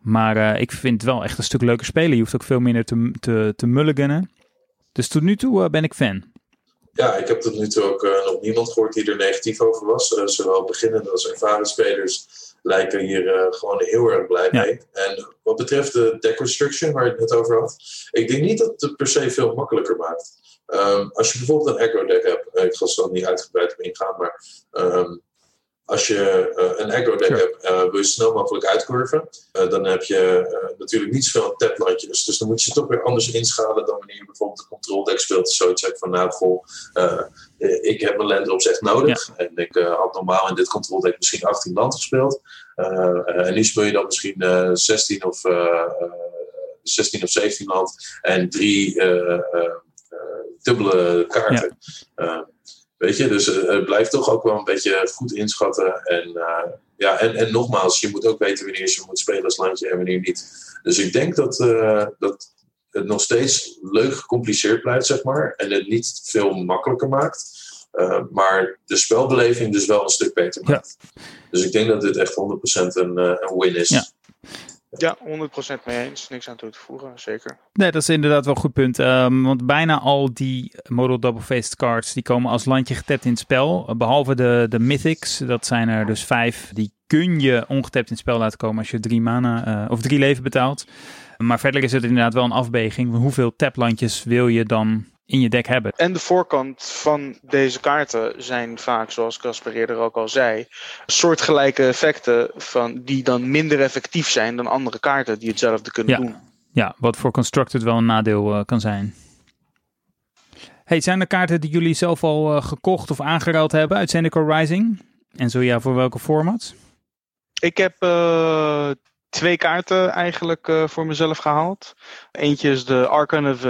Maar uh, ik vind het wel echt een stuk leuker spelen. Je hoeft ook veel minder te, te, te mulliganen. Dus tot nu toe uh, ben ik fan. Ja, ik heb tot nu toe ook nog niemand gehoord die er negatief over was. zowel beginnende als ervaren spelers lijken hier uh, gewoon heel erg blij mee. En wat betreft de deck restriction waar je het net over had, ik denk niet dat het per se veel makkelijker maakt. Um, als je bijvoorbeeld een echo deck hebt, ik ga er niet uitgebreid op ingaan, maar um, als je uh, een aggro deck sure. hebt, uh, wil je snel mogelijk uitcurven. Uh, dan heb je natuurlijk niet zoveel taplandjes. Dus dan moet je toch weer anders inschalen dan wanneer je bijvoorbeeld een control deck speelt. Zoiets zegt van nou, goh, ik heb mijn land echt nodig. Ja. En ik had normaal in dit control deck misschien 18 land gespeeld. en nu speel je dan misschien 16 of 16 of 17 land en drie dubbele kaarten. Ja. Weet je, dus uh, het blijft toch ook wel een beetje goed inschatten. En, uh, ja, en, en nogmaals, je moet ook weten wanneer je moet spelen als landje en wanneer niet. Dus ik denk dat, uh, dat het nog steeds leuk gecompliceerd blijft, zeg maar. En het niet veel makkelijker maakt. maar de spelbeleving dus wel een stuk beter maakt. Ja. Dus ik denk dat dit echt 100% een, een win is. Ja. Ja, 100% mee eens. Niks aan toe te voegen, zeker. Nee, dat is inderdaad wel een goed punt. Um, want bijna al die model double-faced cards, die komen als landje getapt in het spel. Behalve de, de mythics, dat zijn er dus vijf. Die kun je ongetapt in het spel laten komen als je drie mana uh, of drie leven betaalt. Maar verder is het inderdaad wel een afweging. Hoeveel taplandjes wil je dan in je deck hebben. En de voorkant van deze kaarten zijn vaak, zoals Casper eerder ook al zei, soortgelijke effecten van, die dan minder effectief zijn dan andere kaarten die hetzelfde kunnen ja. doen. Ja, wat voor Constructed wel een nadeel uh, kan zijn. Hey, zijn er kaarten die jullie zelf al uh, gekocht of aangeruild hebben uit Zendikar Rising? En zo ja, voor welke format? Ik heb uh, twee kaarten eigenlijk uh, voor mezelf gehaald. Eentje is de Arcan of.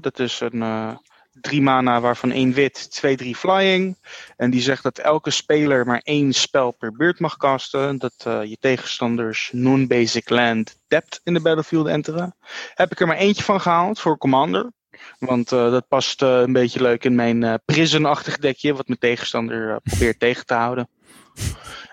Dat is een uh, drie mana waarvan één wit, twee, drie flying. En die zegt dat elke speler maar één spel per beurt mag casten. Dat uh, je tegenstanders non-basic land dept in de battlefield enteren. Heb ik er maar eentje van gehaald voor Commander. Want dat past een beetje leuk in mijn prison-achtig dekje, wat mijn tegenstander probeert tegen te houden.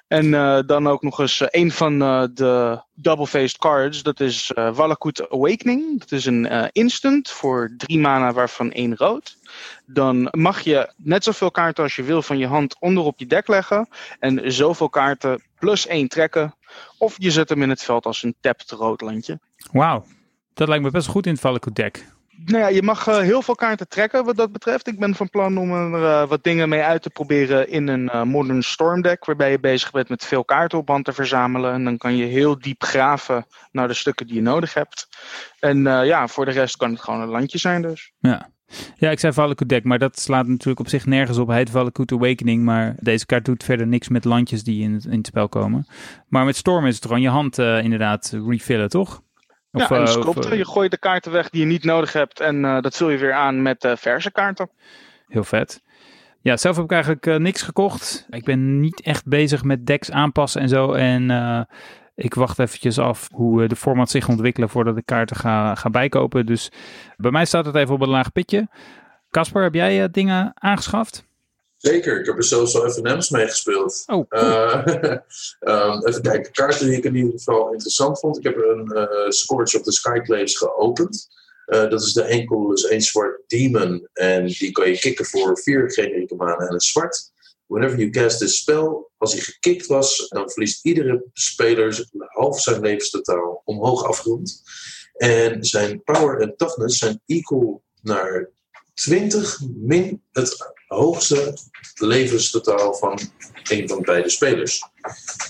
En uh, dan ook nog eens uh, een van uh, de double-faced cards. Dat is Valakut Awakening. Dat is een instant voor drie mana waarvan één rood. Dan mag je net zoveel kaarten als je wil van je hand onder op je deck leggen. En zoveel kaarten plus één trekken. Of je zet hem in het veld als een tapped roodlandje. Wauw, dat lijkt me best goed in het Valakut deck nou ja, je mag uh, heel veel kaarten trekken wat dat betreft. Ik ben van plan om er uh, wat dingen mee uit te proberen in een uh, Modern Storm deck. Waarbij je bezig bent met veel kaarten op hand te verzamelen. En dan kan je heel diep graven naar de stukken die je nodig hebt. En ja, voor de rest kan het gewoon een landje zijn dus. Ja, Ja, ik zei Valakut deck, maar dat slaat natuurlijk op zich nergens op. Hij heet Valakut Awakening, maar deze kaart doet verder niks met landjes die in het, in het spel komen. Maar met Storm is het gewoon je hand inderdaad refillen, toch? Of, ja, uh, klopt. je gooit de kaarten weg die je niet nodig hebt en uh, dat vul je weer aan met verse kaarten. Heel vet. Ja, zelf heb ik eigenlijk niks gekocht. Ik ben niet echt bezig met decks aanpassen en zo. En ik wacht eventjes af hoe eh, de format zich ontwikkelen voordat ik kaarten ga, ga bijkopen. Dus bij mij staat het even op een laag pitje. Casper, heb jij dingen aangeschaft? Zeker, ik heb er zelfs al FM's mee gespeeld. Oh, cool. uh, um, *laughs* even kijken, kaarten die ik in ieder geval interessant vond. Ik heb een uh, Scourge of the Skyclaves geopend. Uh, dat is de enkel, dus één zwart demon. En die kan je kicken voor vier generieke manen en een zwart. Whenever you cast this spel, als hij gekikt was, dan verliest iedere speler half zijn levenstotaal omhoog afgerond. En zijn power en toughness zijn equal naar 20 min het hoogste levenstotaal van een van beide spelers.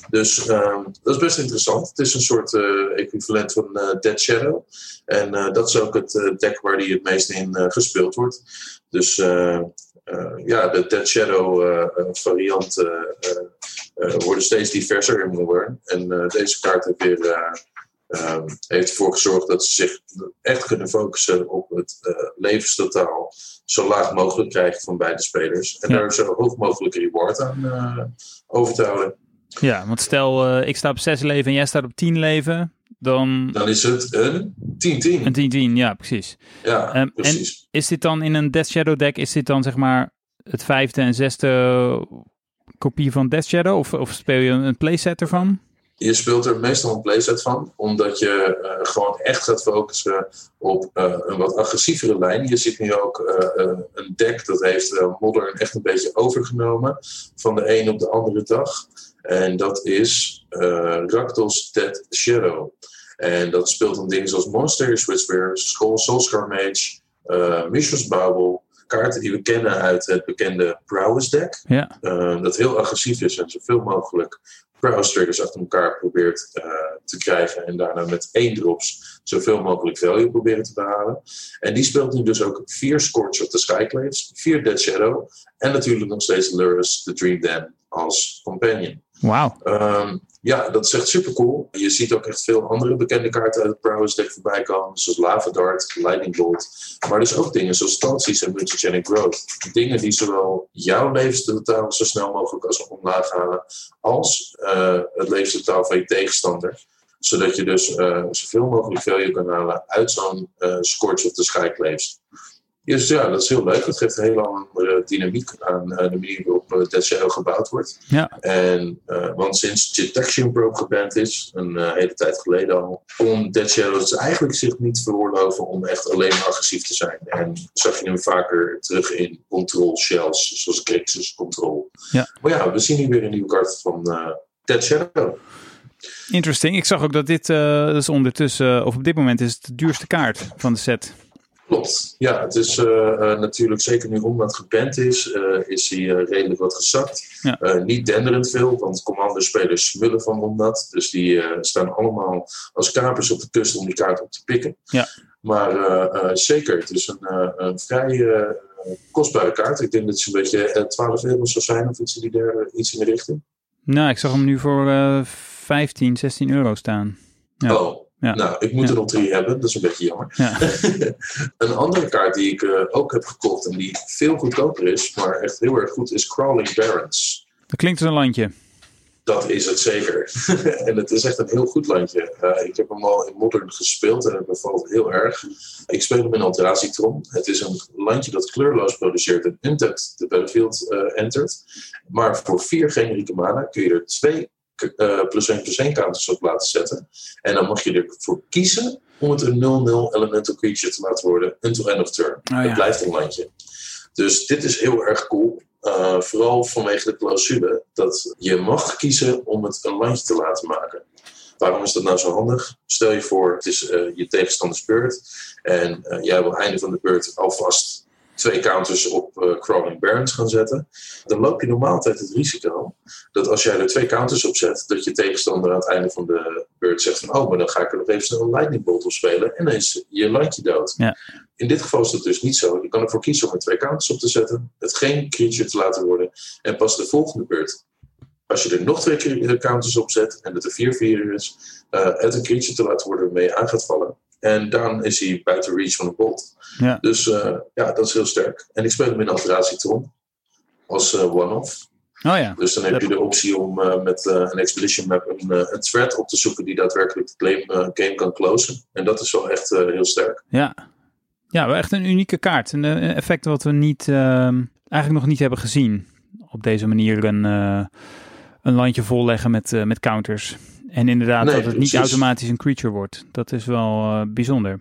Dus uh, dat is best interessant. Het is een soort uh, equivalent van uh, Dead Shadow. En uh, dat is ook het deck waar die het meest in gespeeld wordt. Dus ja, de Dead Shadow varianten worden steeds diverser in Modern. En deze kaart heeft weer uh, heeft ervoor gezorgd dat ze zich echt kunnen focussen op het uh, levenstotaal zo laag mogelijk krijgen van beide spelers. En ja. daar zo hoog mogelijk reward aan uh, over te houden. Ja, want stel ik sta op 6 leven en jij staat op 10 leven, dan... Dan is het een 10-10. Een 10-10, ja, precies. Ja, um, precies. En is dit dan in een Death Shadow deck, is dit dan zeg maar het vijfde en zesde kopie van Death Shadow? Of, of speel je een playset ervan? Je speelt er meestal een playset van, omdat je uh, gewoon echt gaat focussen op uh, een wat agressievere lijn. Je ziet nu ook uh, een deck dat heeft Modern echt een beetje overgenomen van de een op de andere dag. En dat is Rakdos Dead Shadow. En dat speelt dan dingen zoals Monster, Switchbear, Skull, Soulscar Mage, uh, Mishra's Babel, kaarten die we kennen uit het bekende Prowess deck. Ja. dat heel agressief is en zoveel mogelijk browse triggers achter elkaar probeert uh, te krijgen. En daarna met één drops zoveel mogelijk value proberen te behalen. En die speelt nu dus ook vier Scorch of the Skyclaves, vier Dead Shadow. En natuurlijk nog steeds Lurus, the Dream Den als companion. Wauw. Um, ja, dat is echt super cool. Je ziet ook echt veel andere bekende kaarten uit het Prowess deck voorbij komen. Zoals Lava Dart, Lightning Bolt. Maar dus ook dingen zoals Tansies en Mutagenic Growth. Dingen die zowel jouw levenstotaal zo snel mogelijk als omlaag halen. Als uh, het levenstotaal van je tegenstander. Zodat je dus uh, zoveel mogelijk value kan halen uit zo'n uh, Scorch of the Skyclaves. Dus ja, dat is heel leuk. Het geeft een hele andere dynamiek aan uh, de manier waarop uh, Dead Shadow gebouwd wordt. Ja. En, uh, want sinds Detection Pro geband is, een hele tijd geleden al, kon Dead Shadow dus eigenlijk zich niet veroorloven om echt alleen maar agressief te zijn. En zag je hem vaker terug in control shells, zoals Crixus Control. Ja. Maar ja, we zien hier weer een nieuwe kaart van Dead Shadow. Interesting. Ik zag ook dat dit dus ondertussen, of op dit moment is het de duurste kaart van de set. Klopt. Ja, het is uh, uh, natuurlijk zeker nu omdat geband is, uh, is hij redelijk wat gezakt. Ja. niet denderend veel, want commanderspelers smullen van omdat. Dus die staan allemaal als kapers op de kust om die kaart op te pikken. Ja. Maar zeker, het is een, een vrij kostbare kaart. Ik denk dat het een beetje 12 euro zou zijn of iets in, die der, iets in de richting. Nou, ik zag hem nu voor 15, 16 euro staan. Ja. Oh, ja. Nou, ik moet ja. er nog drie hebben, dat is een beetje jammer. Ja. *laughs* een andere kaart die ik uh, ook heb gekocht en die veel goedkoper is, maar echt heel erg goed, is Crawling Barrens. Dat klinkt als een landje. Dat is het zeker. *laughs* en het is echt een heel goed landje. Uh, ik heb hem al in Modern gespeeld en het bevalt heel erg. Ik speel hem in Altrazitron. Het is een landje dat kleurloos produceert en untapped de battlefield uh, entert. Maar voor vier generieke mana kun je er twee plus 1 plus 1 counters op laten zetten. En dan mag je ervoor kiezen om het een 0-0 elemental creature te laten worden until end of turn. Oh, ja. Het blijft een landje. Dus dit is heel erg cool. Uh, vooral vanwege de clausule dat je mag kiezen om het een landje te laten maken. Waarom is dat nou zo handig? Stel je voor, het is uh, je tegenstanders beurt en jij wil einde van de beurt alvast twee counters op uh, Barons gaan zetten, dan loop je normaal altijd het risico dat als jij er twee counters op zet, dat je tegenstander aan het einde van de beurt zegt van oh, maar dan ga ik er nog even snel een lightning bolt op spelen en dan is je landje dood. Ja. In dit geval is dat dus niet zo. Je kan ervoor kiezen om er twee counters op te zetten, het geen creature te laten worden en pas de volgende beurt als je er nog twee counters op zet en het een 4-4 is, uh, het een creature te laten worden waarmee je aan gaat vallen. En dan is hij buiten reach van een bolt. Ja. Dus uh, ja, dat is heel sterk. En ik speel hem in Alteratitron als uh, one-off. Oh ja. Dus dan heb je de optie om uh, met een Expedition Map een, een thread op te zoeken die daadwerkelijk de game, game kan closen. En dat is wel echt heel sterk. Ja. ja, wel echt een unieke kaart. Een effect wat we niet, ehm, eigenlijk nog niet hebben gezien. Op deze manier een, een landje volleggen met, met counters. En inderdaad, Nee, dat het precies. niet automatisch een creature wordt. Dat is wel eh, bijzonder.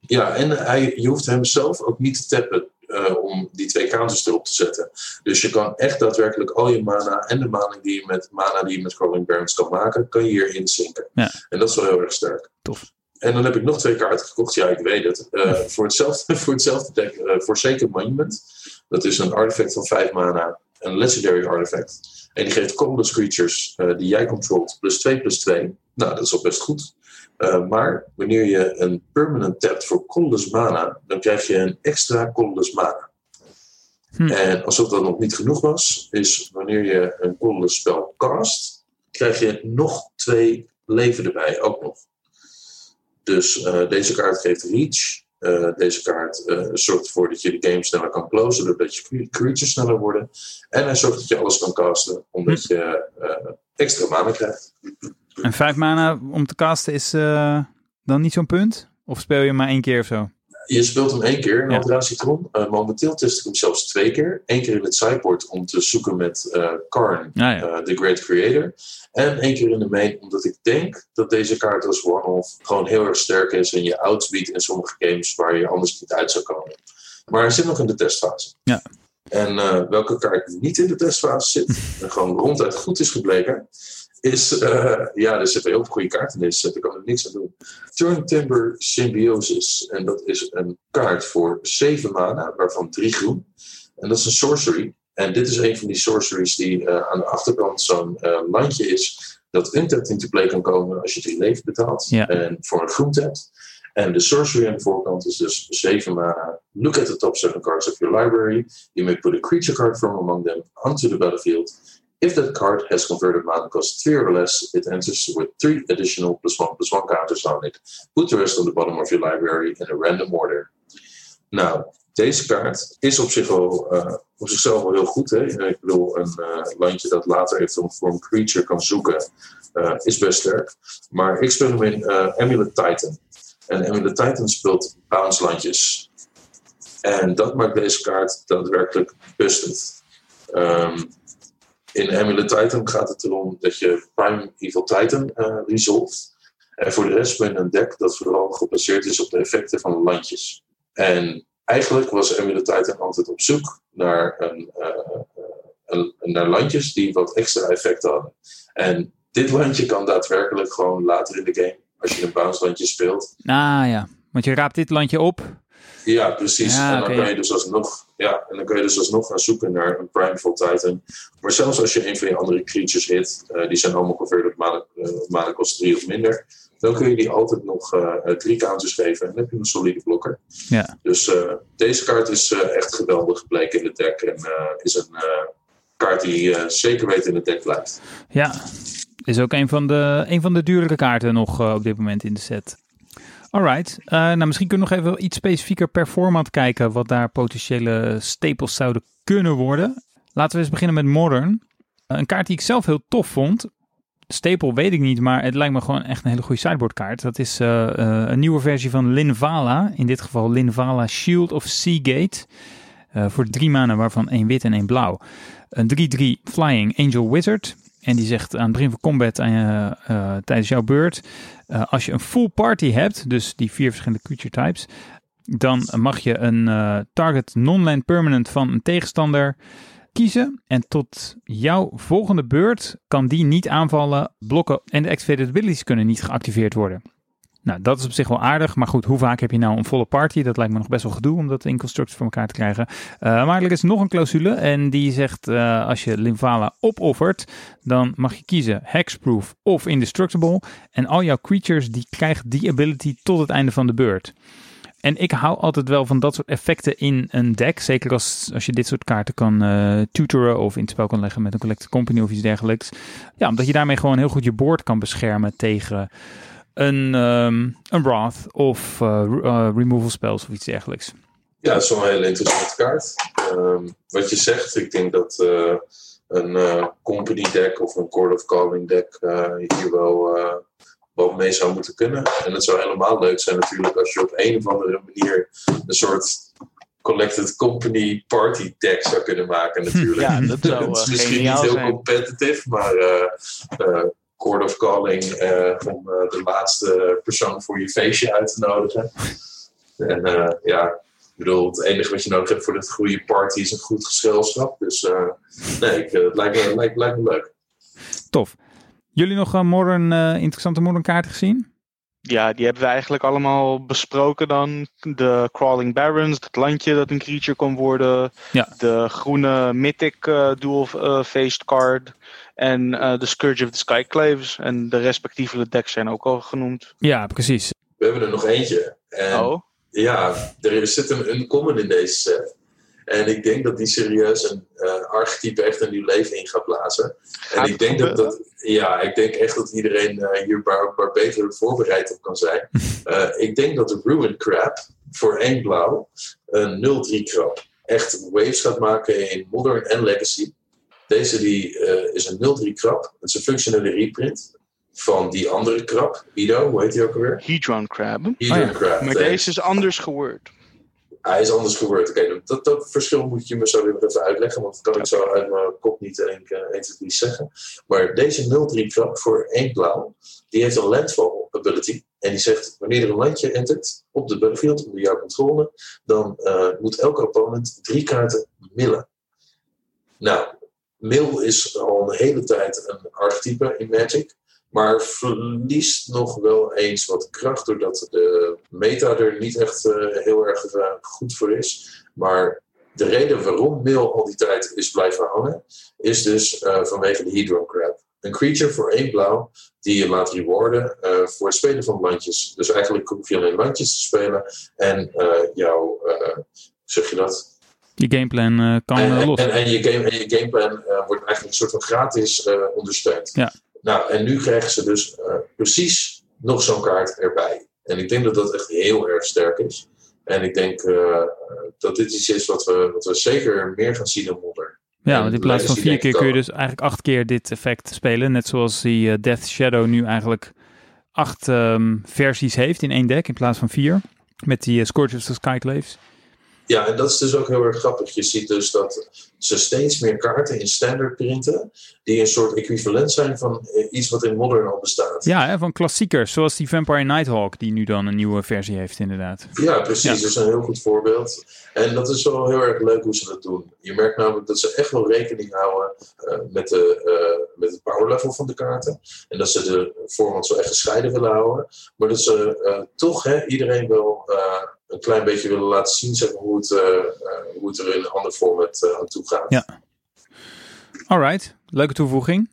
Ja, en hij, je hoeft hem zelf ook niet te tappen eh, om die twee counters erop te zetten. Dus je kan echt daadwerkelijk al je mana en de mana die je met, mana die je met Crawling Barons kan maken, kan je hierin zinken. Ja. En dat is wel heel erg sterk. Tof. En dan heb ik nog twee kaarten gekocht. Ja, ik weet het. Eh, voor, hetzelfde, *laughs* voor hetzelfde deck, eh Forsaken Monument. Dat is een artefact van 5 mana. Een legendary artefact. En die geeft colorless creatures eh, die jij controlt plus 2 plus 2. Nou, dat is al best goed. Uh, maar wanneer je een permanent tapt voor colorless mana, dan krijg je een extra colorless mana. Hm. En alsof dat nog niet genoeg was, is wanneer je een colorless spel cast, krijg je nog twee leven erbij, ook nog. Dus uh, deze kaart geeft reach. Uh, deze kaart uh, zorgt ervoor dat je de game sneller kan closen, doordat je creatures sneller worden. En hij zorgt dat je alles kan casten, omdat Hm. je uh, extra mana krijgt. En vijf mana om te casten is eh, dan niet zo'n punt? Of speel je maar één keer of zo? Je speelt hem één keer in Ja. Citron. Uh, momenteel test ik hem zelfs twee keer. Eén keer in het sideboard om te zoeken met uh, Karn, ja. uh, The Great Creator. En één keer in de main, omdat ik denk dat deze kaart als one-off gewoon heel erg sterk is en je outspeed in sommige games waar je anders niet uit zou komen. Maar hij zit nog in de testfase. Ja. En welke kaart niet in de testfase zit, *laughs* en gewoon ronduit goed is gebleken, is, uh, ja, er zitten heel veel goede kaarten in deze set, daar kan er niks aan doen. Turn Timber Symbiosis. En dat is een kaart voor 7 mana, waarvan 3 groen. En dat is een sorcery. En dit is een van die sorceries die uh, aan de achterkant zo'n uh, landje is. Dat untapped into play kan komen als je 3 leven betaalt. Ja. En voor een groen tapt. En de sorcery aan de voorkant is dus 7 mana. Look at the top 7 cards of your library. You may put a creature card from among them onto the battlefield. If that card has converted mana cost 3 or less, it enters with 3 additional plus 1 plus 1 counters on it. Put the rest on the bottom of your library in a random order. Nou, deze kaart is op, zich wel, uh, op zichzelf wel heel goed. Hè? Ik bedoel, een uh, landje dat later eventueel voor een creature kan zoeken, uh, is best sterk. Maar ik speel hem in Amulet Titan. En Amulet Titan speelt bounce landjes. En dat maakt deze kaart daadwerkelijk busted. Um, in Amulet Titan gaat het erom dat je Prime Evil Titan uh. En voor de rest ben je een deck dat vooral gebaseerd is op de effecten van landjes. En eigenlijk was Amulet Titan altijd op zoek naar, een, uh, een, naar landjes die wat extra effecten hadden. En dit landje kan daadwerkelijk gewoon later in de game, als je een bounce landje speelt. Ah ja, want je raapt dit landje op. Ja, precies. Ja, en dan kan je dus alsnog, ja, en dan kan je dus alsnog gaan zoeken naar een Primeful Titan. Maar zelfs als je een van je andere creatures hit, uh, die zijn allemaal converted op mana, kost 3 of minder, dan kun je die altijd nog uh, drie counters geven en dan heb je een solide blokker. Ja. Dus uh, deze kaart is echt geweldig gebleken in het deck en is een kaart die zeker weten in het deck blijft. Ja, is ook een van de, een van de duurlijke kaarten nog op dit moment in de set. Alright, uh, nou misschien kunnen we nog even iets specifieker per format kijken wat daar potentiële staples zouden kunnen worden. Laten we eens beginnen met Modern. Uh, een kaart die ik zelf heel tof vond. Staple weet ik niet, maar het lijkt me gewoon echt een hele goede sideboardkaart. Dat is uh, een nieuwe versie van Linvala. In dit geval Linvala Shield of Seagate. Voor drie manen, waarvan één wit en één blauw. Een 3-3 Flying Angel Wizard. En die zegt aan het begin van combat je, uh, tijdens jouw beurt. Uh, als je een full party hebt, dus die vier verschillende creature types. Dan mag je een target non-land permanent van een tegenstander kiezen. En tot jouw volgende beurt kan die niet aanvallen, blokken. En de activated abilities kunnen niet geactiveerd worden. Nou, dat is op zich wel aardig. Maar goed, hoe vaak heb je nou een volle party? Dat lijkt me nog best wel gedoe om dat in constructs voor elkaar te krijgen. Uh, maar er is nog een clausule. En die zegt, uh, als je Lymphala opoffert, dan mag je kiezen Hexproof of Indestructible. En al jouw creatures, die krijgen die ability tot het einde van de beurt. En ik hou altijd wel van dat soort effecten in een deck. Zeker als, als je dit soort kaarten kan uh, tutoren of in het spel kan leggen met een Collected Company of iets dergelijks. Ja, omdat je daarmee gewoon heel goed je board kan beschermen tegen een, um, een Wrath of uh, uh, removal spells of iets dergelijks. Ja, dat is wel een hele interessante kaart. Um, wat je zegt, ik denk dat uh, een company deck of een Court of Calling deck hier wel, wel mee zou moeten kunnen. En het zou helemaal leuk zijn natuurlijk als je op een of andere manier een soort collected company party deck zou kunnen maken *laughs* natuurlijk. Ja, dat zou *laughs* het is misschien niet heel zijn. competitive, maar Court of Calling uh, om uh, de laatste persoon voor je feestje uit te nodigen. En uh, ja, ik bedoel, het enige wat je nodig hebt voor dat goede party is een goed gezelschap. Dus nee, ik, het lijkt me, lijkt, lijkt me leuk. Tof. Jullie nog een modern, interessante modern kaart gezien? Ja, die hebben we eigenlijk allemaal besproken dan. De Crawling Barons, het landje dat een creature kon worden. Ja. De groene Mythic uh, dual uh, faced card. En uh, de Scourge of the Skyclaves. En de respectieve decks zijn ook al genoemd. Ja, precies. We hebben er nog eentje. En oh. Ja, er zit een uncommon in deze set. En ik denk dat die serieus een uh, archetype echt een nieuw leven in gaat blazen. Gaat en ik denk dat, dat, ja, ik denk echt dat iedereen uh, hier maar, maar beter voorbereid op kan zijn. Uh, *laughs* ik denk dat de Ruin Crab voor één blauw een 0-3 krab echt waves gaat maken in Modern en Legacy. Deze die, is een 0-3 krab. Het is een functionele reprint van die andere krab. Ido, hoe heet die ook alweer? Hedron Crab. Hedron oh ja. Crab. Maar deze is anders geword hij is anders geworden. Oké, okay, dat, dat verschil moet je me zo weer even uitleggen, want dat kan ik zo uit mijn kop niet 1, 2, 3 zeggen. Maar deze 0-3 krab voor 1 blauw, die heeft een landfall ability. En die zegt, wanneer er een landje entert op de battlefield onder jouw controle, dan uh, moet elke opponent drie kaarten millen. Nou, mill is al een hele tijd een archetype in Magic. Maar verliest nog wel eens wat kracht doordat de meta er niet echt uh, heel erg uh, goed voor is. Maar de reden waarom Mail al die tijd is blijven hangen, is dus uh, vanwege de Hedron Crab. Een creature voor één blauw die je laat rewarden voor het spelen van landjes. Dus eigenlijk hoef je alleen landjes te spelen en jouw, zeg je dat? Je gameplan kan en, los. En, en, je game, en je gameplan wordt eigenlijk een soort van gratis ondersteund. Ja. Nou, en nu krijgen ze dus precies nog zo'n kaart erbij. En ik denk dat dat echt heel erg sterk is. En ik denk dat dit iets is wat we, wat we zeker meer gaan zien in Modern. Ja, want in plaats van vier keer kun je dus eigenlijk acht keer dit effect spelen. Net zoals die uh, Death Shadow nu eigenlijk acht um, versies heeft in één deck in plaats van vier. Met die uh, Scourge of the Skyclaves. Ja, en dat is dus ook heel erg grappig. Je ziet dus dat ze steeds meer kaarten in standard printen, die een soort equivalent zijn van iets wat in Modern al bestaat. Ja, hè, van klassiekers, zoals die Vampire Nighthawk, die nu dan een nieuwe versie heeft, inderdaad. Ja, precies. Ja. Dat is een heel goed voorbeeld. En dat is wel heel erg leuk hoe ze dat doen. Je merkt namelijk dat ze echt wel rekening houden uh, met, de, uh, met het power level van de kaarten. En dat ze de format zo echt gescheiden willen houden. Maar dat ze uh, toch hè, iedereen wel een klein beetje willen laten zien zeg hoe, het, uh, uh, hoe het er in een ander format uh, aan toe gaat. Ja. Alright, leuke toevoeging.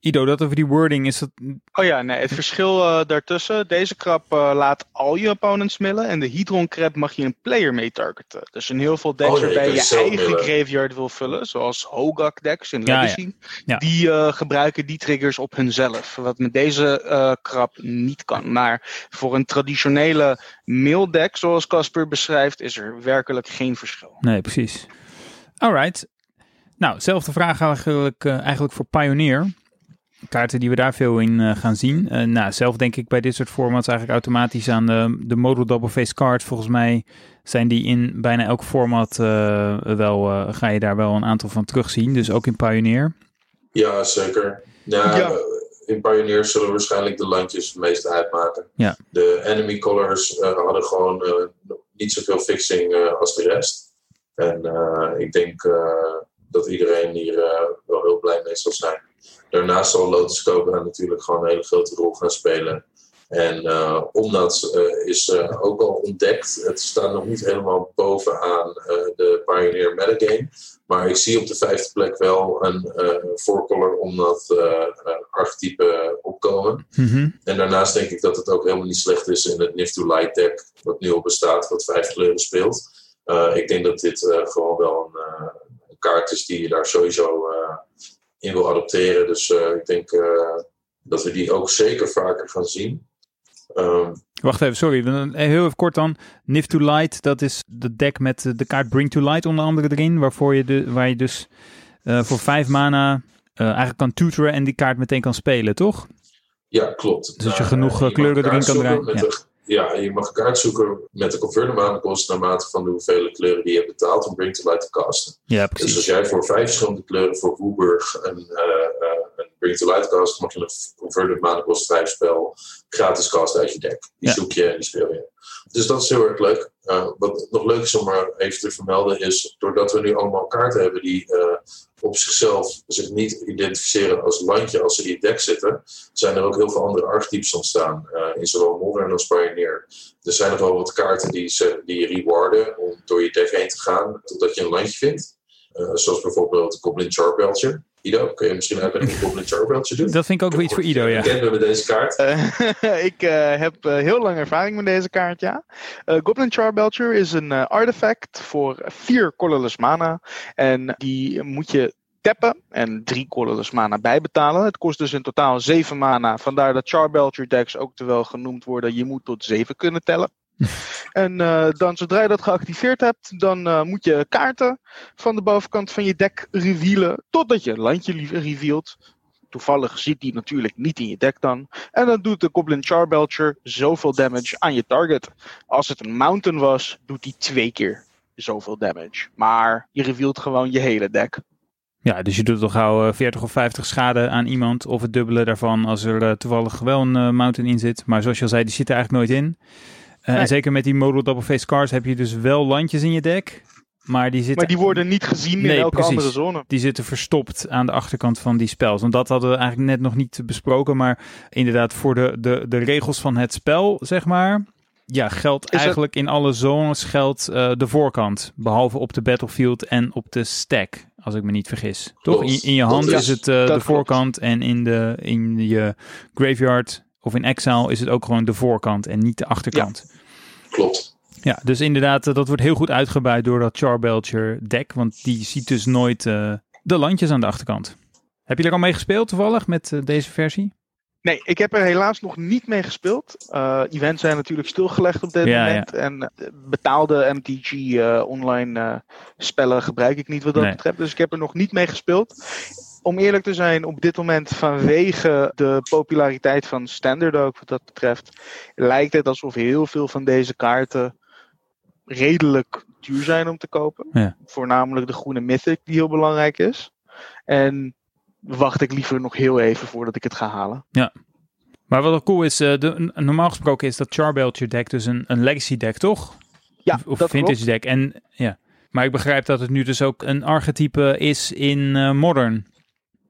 Ido, dat over die wording is dat. Oh ja, nee, het verschil uh, daartussen. Deze krab uh, laat al je opponents millen. En de Hedron crab mag je een player mee targeten. Dus in heel veel decks Oh, je waarbij kan je zelf eigen graveyard wil vullen. Zoals Hogak decks in Ja, Legacy. Ja. Die uh, gebruiken die triggers op hunzelf. Wat met deze uh, krab niet kan. Maar voor een traditionele mail deck, zoals Casper beschrijft, is er werkelijk geen verschil. Nee, precies. Alright. Nou, zelfde vraag eigenlijk, uh, eigenlijk voor Pioneer. Kaarten die we daar veel in uh, gaan zien. Uh, nou, zelf denk ik bij dit soort formats eigenlijk automatisch aan de, de Model Double Face Card. Volgens mij zijn die in bijna elk format uh, wel, ga je daar wel een aantal van terugzien. Dus ook in Pioneer. Ja, zeker. Ja, Ja. In Pioneer zullen waarschijnlijk de landjes het meeste uitmaken. Ja. De enemy colors eh, hadden gewoon eh, niet zoveel fixing eh, als de rest. En eh, ik denk eh, dat iedereen hier eh, wel heel blij mee zal zijn. Daarnaast zal Lotus Cobra natuurlijk gewoon een hele grote rol gaan spelen. En uh, Omnat uh, is uh, ook al ontdekt. Het staat nog niet helemaal bovenaan de Pioneer Metagame. Maar ik zie op de vijfde plek wel een voorcolor Omnat archetype opkomen. Mm -hmm. En daarnaast denk ik dat het ook helemaal niet slecht is in het Nift to Light deck. Wat nu al bestaat, wat vijf kleuren speelt. ik denk dat dit gewoon wel een, een, kaart is die je daar sowieso in wil adopteren. Dus ik denk dat we die ook zeker vaker gaan zien. Um, Wacht even, sorry. Heel even kort dan. Nift to Light, dat is de deck met de kaart Bring to Light onder andere erin. Waarvoor je de, waar je dus uh, voor vijf mana uh, eigenlijk kan tutoren en die kaart meteen kan spelen, toch? Ja, klopt. Dus als je genoeg uh, kleuren erin kan draaien. Ja. Ja, je mag een kaart zoeken met de converter mana kost naarmate van de hoeveelheid kleuren die je hebt betaald om Bring to Light te casten. Ja, precies. Dus als jij voor vijf verschillende kleuren voor Woeburg een, een Bring to Light cast, een converted mana kost vijf spel gratis cast uit je deck. Die Ja. zoek je en die speel je. Dus dat is heel erg leuk. Uh, wat nog leuk is om maar even te vermelden is, doordat we nu allemaal kaarten hebben die uh, op zichzelf zich niet identificeren als landje als ze in je deck zitten, zijn er ook heel veel andere archetypes ontstaan. Uh, in zowel Modern als Pioneer. Er zijn nog wel wat kaarten die, ze, die je rewarden om door je deck heen te gaan totdat je een landje vindt. Zoals bijvoorbeeld Goblin Charbelcher. Ido, kun je misschien ook een *laughs* Goblin Charbelcher doen? Dat vind ik ook wel iets voor Ido, ja. Bekend met deze kaart. Uh, *laughs* ik uh, heb uh, heel lang ervaring met deze kaart, ja. Goblin Charbelcher is een artefact voor vier colorless mana. En die moet je tappen en drie colorless mana bijbetalen. Het kost dus in totaal zeven mana. Vandaar dat Charbelcher decks ook te wel genoemd worden. Je moet tot zeven kunnen tellen. *laughs* En uh, dan zodra je dat geactiveerd hebt, dan uh, moet je kaarten van de bovenkant van je deck revealen. Totdat je een landje revealt. Toevallig zit die natuurlijk niet in je deck dan. En dan doet de Goblin Charbelcher zoveel damage aan je target. Als het een mountain was, doet hij twee keer zoveel damage. Maar je revealt gewoon je hele deck. Ja, dus je doet toch gauw uh, 40 of 50 schade aan iemand. Of het dubbele daarvan als er toevallig wel een mountain in zit. Maar zoals je al zei, die zit er eigenlijk nooit in. Uh, nee. En zeker met die modal double face cards heb je dus wel landjes in je deck. Maar die, zitten... maar die worden niet gezien nee, in elke precies. andere zone. Die zitten verstopt aan de achterkant van die spels. Want dat hadden we eigenlijk net nog niet besproken. Maar inderdaad, voor de, de, de regels van het spel, zeg maar. Ja, geldt Is eigenlijk het... in alle zones geldt uh, de voorkant. Behalve op de battlefield en op de stack. Als ik me niet vergis. Toch? In, in je hand is het uh, de voorkant. En in, de, in je graveyard of in exile is het ook gewoon de voorkant en niet de achterkant. Ja. Klopt. Ja, dus inderdaad, dat wordt heel goed uitgebuit door dat Charbelcher deck. Want die ziet dus nooit uh, de landjes aan de achterkant. Heb je er al mee gespeeld toevallig met uh, deze versie? Nee, ik heb er helaas nog niet mee gespeeld. Uh, events zijn natuurlijk stilgelegd op dit ja, moment. Ja. En betaalde MTG uh, online uh, spellen gebruik ik niet wat dat Nee. betreft. Dus ik heb er nog niet mee gespeeld. Om eerlijk te zijn, op dit moment vanwege de populariteit van Standard ook wat dat betreft, lijkt het alsof heel veel van deze kaarten redelijk duur zijn om te kopen. Ja. Voornamelijk de groene Mythic die heel belangrijk is. En wacht ik liever nog heel even voordat ik het ga halen. Maar wat wel cool is, uh, de, normaal gesproken is dat Charbelcher deck dus een, een legacy deck, toch? Ja, of, of dat vintage klopt. deck. En, ja. Maar ik begrijp dat het nu dus ook een archetype is in uh, Modern.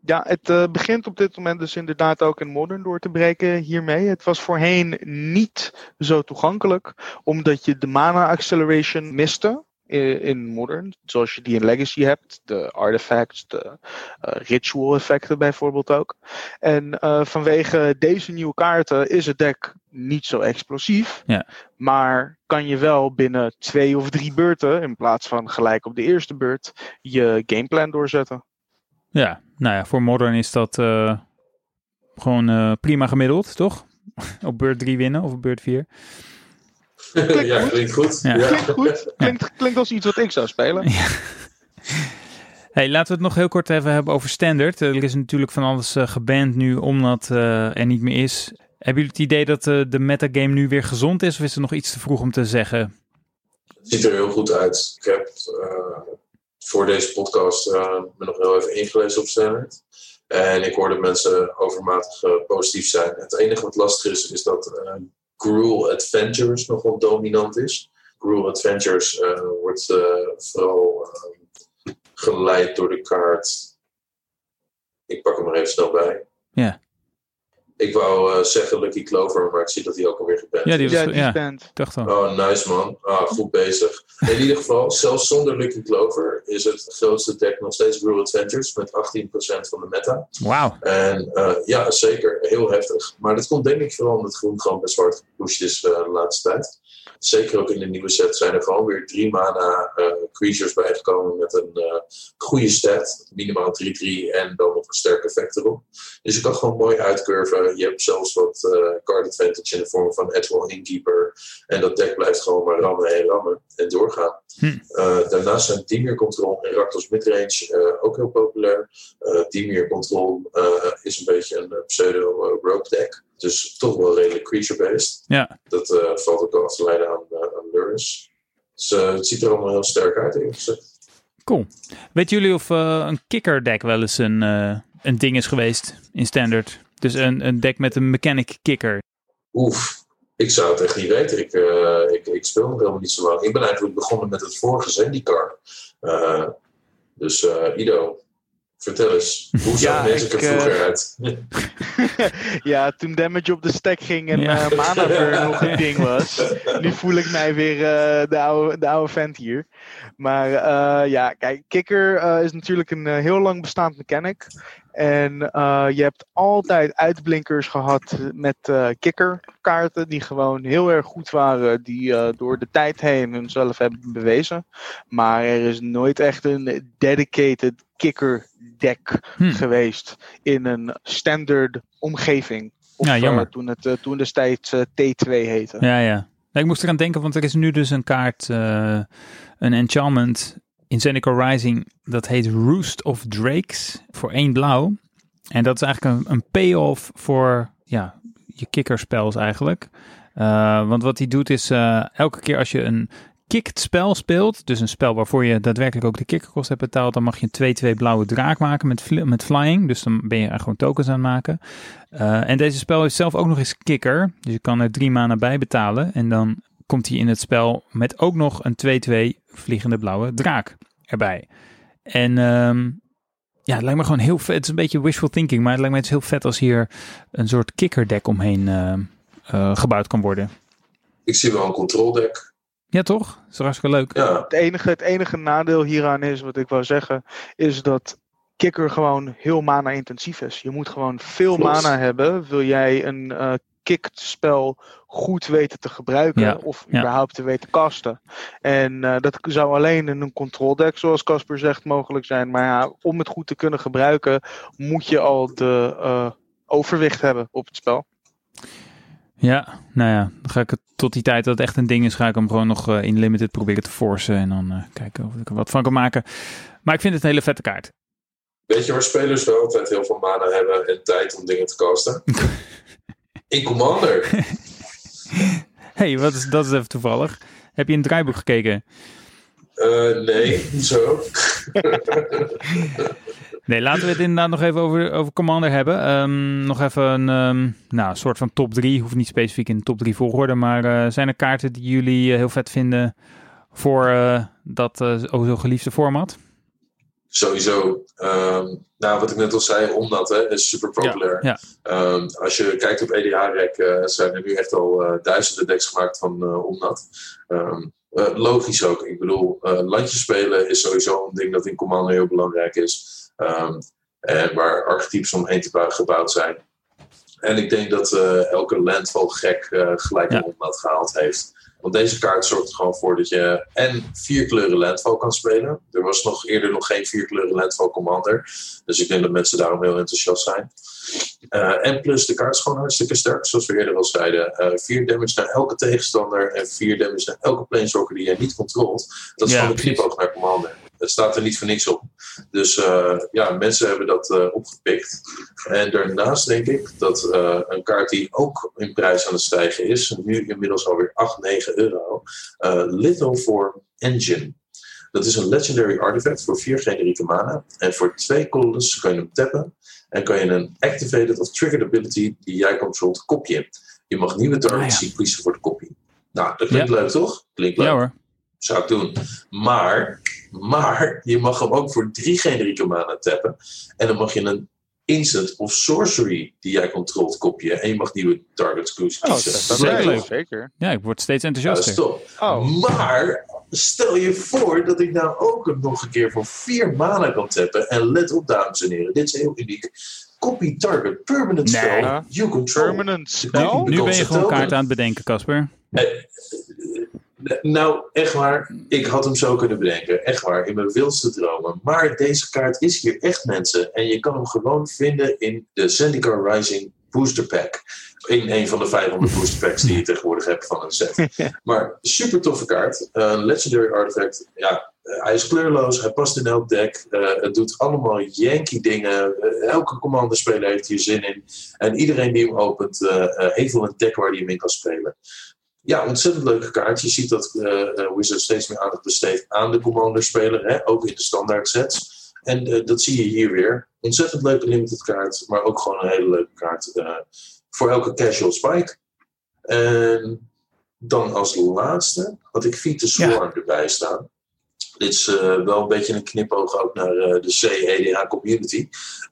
Ja, het uh, begint op dit moment dus inderdaad ook in Modern door te breken hiermee. Het was voorheen niet zo toegankelijk, omdat je de mana acceleration miste in Modern, zoals je die in Legacy hebt, de artifacts, de uh, ritual effecten bijvoorbeeld ook. En uh, vanwege deze nieuwe kaarten is het deck niet zo explosief, ja. maar kan je wel binnen twee of drie beurten, in plaats van gelijk op de eerste beurt, je gameplan doorzetten. Ja, nou ja, voor Modern is dat uh, gewoon prima gemiddeld, toch? *laughs* op beurt 3 winnen of op beurt 4. Klinkt ja, goed. klinkt goed. Ja. Ja. Klinkt goed. Klinkt, klinkt als iets wat ik zou spelen. Ja. Hey, laten we het nog heel kort even hebben over standard. Er is natuurlijk van alles uh, geband nu omdat uh, er niet meer is. Hebben jullie het idee dat uh, de metagame nu weer gezond is of is er nog iets te vroeg om te zeggen? Het ziet er heel goed uit. Ik heb voor deze podcast me nog heel even ingelezen op standard. En ik hoorde mensen overmatig positief zijn. Het enige wat lastig is, is dat Gruel Adventures nog wel dominant is. Gruel Adventures uh, wordt uh, vooral uh, geleid door de kaart. Ik pak hem er even snel bij. Ja. Ik wou uh, zeggen Lucky Clover, maar ik zie dat hij ook alweer geband ja, die was, Ja, die ja, is band. dacht al. Oh, nice man. Ah, goed bezig. In ieder geval, zelfs zonder Lucky Clover is het grootste deck nog steeds Rule Adventures met 18% van de meta. Wauw. En uh, ja, zeker. Heel heftig. Maar dat komt denk ik vooral omdat groen gewoon best zwart gepusht is uh, de laatste tijd. Zeker ook in de nieuwe set zijn er gewoon weer drie mana uh, creatures bijgekomen met een uh, goede stat. Minimaal 3-3 en dan nog een sterk effect erop. Dus je kan gewoon mooi uitcurven. Je hebt zelfs wat uh, card advantage in de vorm van Edwall Innkeeper. En dat deck blijft gewoon maar rammen en rammen en doorgaan. Hm. daarnaast zijn Dimir Control en Rakdos Midrange ook heel populair. Dimir Control is een beetje een pseudo rogue deck. Dus toch wel redelijk creature-based. Ja. Dat uh, valt ook af te leiden aan, uh, aan. Dus uh, het ziet er allemaal heel sterk uit, eerlijk gezegd. Cool. Weten jullie of een kicker deck wel eens een, een ding is geweest in standard? Dus een, een deck met een mechanic kicker. Oef, ik zou het echt niet weten. Ik, ik, ik speel nog helemaal niet zo lang. Ik ben eigenlijk begonnen met het vorige Zendikar. dus Ido, Vertel eens, hoe zag Ja, deze ik, er vroeger eh, uit? *laughs* ja, toen damage op de stack ging en Ja. eh mana burn *laughs* nog een ding was. Nu voel ik mij weer eh, de, oude, de oude vent hier. Maar eh, ja, kijk, kicker eh, is natuurlijk een eh, heel lang bestaand mechanic. En eh, je hebt altijd uitblinkers gehad met eh kikkerkaarten die gewoon heel erg goed waren, die eh, door de tijd heen hunzelf hebben bewezen. Maar er is nooit echt een dedicated kicker deck Hm. geweest in een standard omgeving. Of, Ja, jammer. toen het toen destijds eh, T2 heette. Ja, ja. Nee, ik moest eraan denken, want er is nu dus een kaart, een enchantment in Zendikar Rising. Dat heet Roost of Drakes voor één blauw. En dat is eigenlijk een, een payoff voor ja, je kikkerspels eigenlijk. Eh, want wat hij doet is, eh, elke keer als je een kicked spel speelt, dus een spel waarvoor je daadwerkelijk ook de kikkerkost hebt betaald, dan mag je een 2-2 blauwe draak maken met, met flying. Dus dan ben je er gewoon tokens aan maken. Eh, en deze spel heeft zelf ook nog eens kikker. Dus je kan er drie mana bij betalen. En dan komt hij in het spel met ook nog een 2-2 vliegende blauwe draak erbij. En ehm, ja, het lijkt me gewoon heel vet. Het is een beetje wishful thinking, maar het lijkt me het heel vet als hier een soort kickerdek omheen eh, eh, gebouwd kan worden. Ik zie wel een control deck. Ja, toch? Dat is hartstikke leuk. Ja, Het enige, het enige nadeel hieraan is, wat ik wou zeggen, is dat kikker gewoon heel mana intensief is. Je moet gewoon veel Klopt. mana hebben, wil jij een kicked spel goed weten te gebruiken Ja, of ja. überhaupt te weten casten. En eh, dat zou alleen in een control deck, zoals Casper zegt, mogelijk zijn. Maar ja, om het goed te kunnen gebruiken, moet je al de eh, overwicht hebben op het spel. Ja, nou ja, dan ga ik het tot die tijd dat het echt een ding is, ga ik hem gewoon nog eh, in limited proberen te forcen en dan eh, kijken of ik er wat van kan maken. Maar ik vind het een hele vette kaart. Weet je waar spelers wel altijd heel veel mana hebben en tijd om dingen te casten? *laughs* In Commander. *laughs* hey, wat is, dat is even toevallig. Heb je in het draaiboek gekeken? Eh, nee, zo. *laughs* Nee, laten we het inderdaad nog even over, over Commander hebben. Ehm, nog even een ehm, nou, soort van top 3. Hoeft niet specifiek in de top 3 volgorde. Maar eh, zijn er kaarten die jullie eh, heel vet vinden voor dat oh zo geliefde format? Sowieso. Ehm, nou, wat ik net al zei, Omnat hè, is super populair. ja. Ehm, als je kijkt op EDH-rek, eh, zijn er nu echt al eh, duizenden decks gemaakt van eh Omnat. Ehm, eh, logisch ook. Ik bedoel, landjes spelen is sowieso een ding dat in Commander heel belangrijk is. Ehm, en waar archetypes omheen te gebouwd zijn. En ik denk dat elke landval gek eh, gelijk Ja. een Omnat gehaald heeft. Want deze kaart zorgt er gewoon voor dat je en vier kleuren landval kan spelen. Er was nog eerder nog geen vier kleuren landval commander. Dus ik denk dat mensen daarom heel enthousiast zijn. Eh, en plus de kaart is gewoon hartstikke sterk, zoals we eerder al zeiden. Eh 4 damage naar elke tegenstander en 4 damage naar elke planeswalker die je niet controlt. Dat is Ja, gewoon een knipoog naar commander. Het staat er niet voor niks op. Dus eh, ja, mensen hebben dat eh, opgepikt. En daarnaast denk ik dat eh, een kaart die ook in prijs aan het stijgen is, nu inmiddels alweer 8, 9 euro, Little for Engine. Dat is een legendary artifact voor 4 generieke mana. En voor 2 colors kan je hem tappen. En kan je een activated of triggered ability die jij controlt kopje. Je mag nieuwe targets Ah, ja. zien kiezen voor de kopie. Nou, dat klinkt Ja. leuk toch? Klinkt leuk Ja hoor. zou ik doen. Maar, maar je mag hem ook voor drie generieke mana tappen. En dan mag je een instant of sorcery die jij controlt kopje. En je mag nieuwe targets kiezen. Oh, dat is Zeker leuk. Zeker. Ja, ik word steeds Ja, enthousiaster. top. Oh, Maar stel je voor dat ik nou ook hem nog een keer voor vier mana kan tappen. En let op, dames en heren, dit is heel uniek. Copy target permanent Nee. spell you control. permanent Nu- spel? Nu ben je gewoon kaart aan het bedenken, Casper. Eh, Nou, echt waar. Ik had hem zo kunnen bedenken. Echt waar. In mijn wildste dromen. Maar deze kaart is hier echt, mensen. En je kan hem gewoon vinden in de Zendikar Rising Booster Pack. In een van de 500 booster packs die je tegenwoordig hebt van een set. *laughs* Maar super toffe kaart. Een legendary artifact. Ja, eh, hij is kleurloos. Hij past in elk deck. Eh, het doet allemaal Yankee dingen. Eh, elke commander-speler heeft hier zin in. En iedereen die hem opent, eh, eh, heeft wel een deck waar hij hem in kan spelen. Ja, ontzettend leuke kaart. Je ziet dat eh eh, Wizard steeds meer aandacht besteedt aan de commander-speler. Hè? Ook in de standaard sets. En eh, dat zie je hier weer. Ontzettend leuke limited kaart. Maar ook gewoon een hele leuke kaart. voor elke casual spike. En dan als laatste had ik Vita Swarm erbij staan. Dit is eh, wel een beetje een knipoog ook naar eh, de C-EDH community.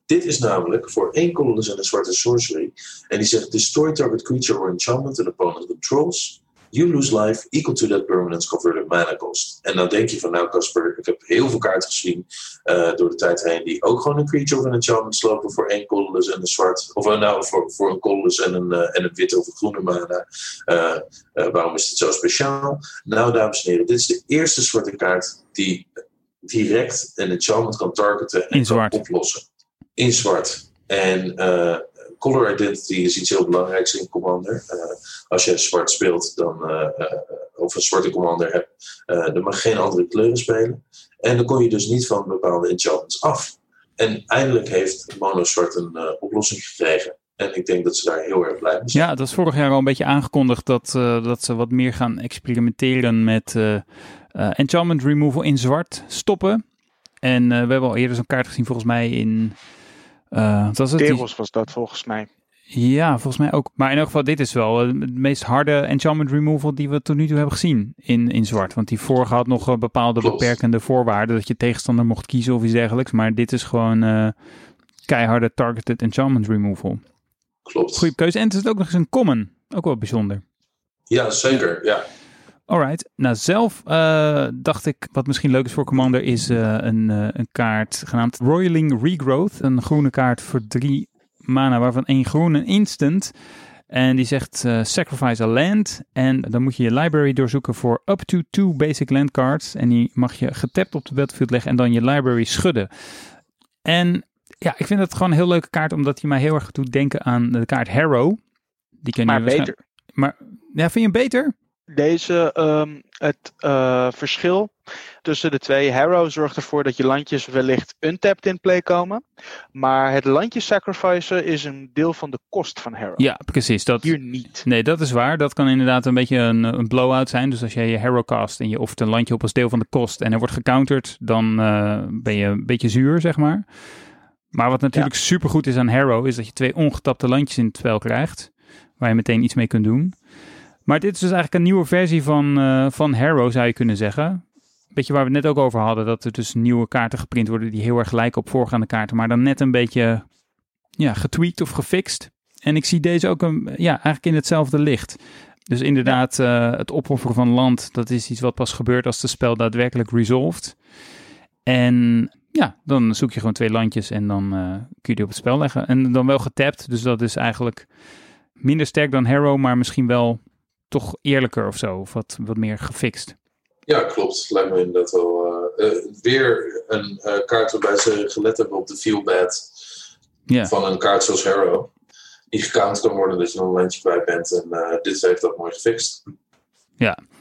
Dit is namelijk voor één colorless en een zwarte sorcery. En die zegt: Destroy target creature or enchantment and opponent controls. You lose life equal to that permanence converted mana cost. En nou denk je van, nou Casper, ik heb heel veel kaarten gezien eh, door de tijd heen die ook gewoon een creature of een enchantment slopen voor één colorless en een zwart. Of eh, nou, voor, voor een colorless en een, eh, en een witte of een groene mana. Waarom is dit zo speciaal? Nou, dames en heren, dit is de eerste zwarte kaart die direct een enchantment kan targeten en In kan oplossen. In zwart. En eh, color identity is iets heel belangrijks in Commander. Eh, als je zwart speelt, dan, eh, eh, of een zwarte Commander hebt, dan mag geen andere kleuren spelen. En dan kon je dus niet van bepaalde enchantments af. En eindelijk heeft Mono Zwart een oplossing gekregen. En ik denk dat ze daar heel erg blij mee zijn. Ja, dat is vorig jaar al een beetje aangekondigd dat, dat ze wat meer gaan experimenteren met eh, enchantment removal in zwart stoppen. En we hebben al eerder zo'n kaart gezien, volgens mij in. Eh, wat was het? Die- Teros was dat volgens mij. Ja, volgens mij ook. Maar in elk geval, dit is wel eh, het meest harde enchantment removal die we tot nu toe hebben gezien in, in zwart. Want die vorige had nog eh, bepaalde Klopt. beperkende voorwaarden dat je tegenstander mocht kiezen of iets dergelijks. Maar dit is gewoon eh, keiharde targeted enchantment removal. Klopt. Goeie keuze. En het is ook nog eens een common. Ook wel bijzonder. Ja, zeker. Ja. Alright. Nou, zelf eh, dacht ik, wat misschien leuk is voor Commander, is eh, een, eh, een kaart genaamd Roiling Regrowth. Een groene kaart voor drie mana, waarvan één groen, een instant. En die zegt sacrifice a land. En dan moet je je library doorzoeken voor up to two basic land cards. En die mag je getapt op de battlefield leggen en dan je library schudden. En ja, ik vind het gewoon een heel leuke kaart, omdat hij mij heel erg doet denken aan de kaart Harrow. Die ken je Maar waarschijnlijk- beter. Maar ja, vind je hem beter? Deze, ehm, het eh, verschil tussen de twee. Harrow zorgt ervoor dat je landjes wellicht untapped in play komen. Maar het landje sacrificen is een deel van de kost van Harrow. Ja, precies. Dat, Hier niet. Nee, dat is waar. Dat kan inderdaad een beetje een, een blowout zijn. Dus als jij je hero cast en je offert een landje op als deel van de kost en er wordt gecounterd, dan eh, ben je een beetje zuur, zeg maar. Maar wat natuurlijk supergoed is aan Harrow, is dat je twee ongetapte landjes in het spel krijgt, waar je meteen iets mee kunt doen. Maar dit is dus eigenlijk een nieuwe versie van, eh, van Harrow, zou je kunnen zeggen. Beetje waar we het net ook over hadden, dat er dus nieuwe kaarten geprint worden die heel erg lijken op voorgaande kaarten, maar dan net een beetje ja, getweakt of gefixt. En ik zie deze ook een, ja, eigenlijk in hetzelfde licht. Dus inderdaad, eh, het opofferen van land, dat is iets wat pas gebeurt als het spel daadwerkelijk resolved. En ja, dan zoek je gewoon twee landjes en dan eh, kun je die op het spel leggen. En dan wel getapt, dus dat is eigenlijk minder sterk dan Harrow, maar misschien wel toch eerlijker of zo. Of wat, wat meer gefixt. Ja, klopt. Lijkt me inderdaad wel. eh, eh, weer een eh, kaart waarbij ze gelet hebben op de feel bad Ja. van een kaart zoals Harrow. Die gecount kan worden dat je nog een lijntje kwijt bent. En dit heeft dat mooi gefixt.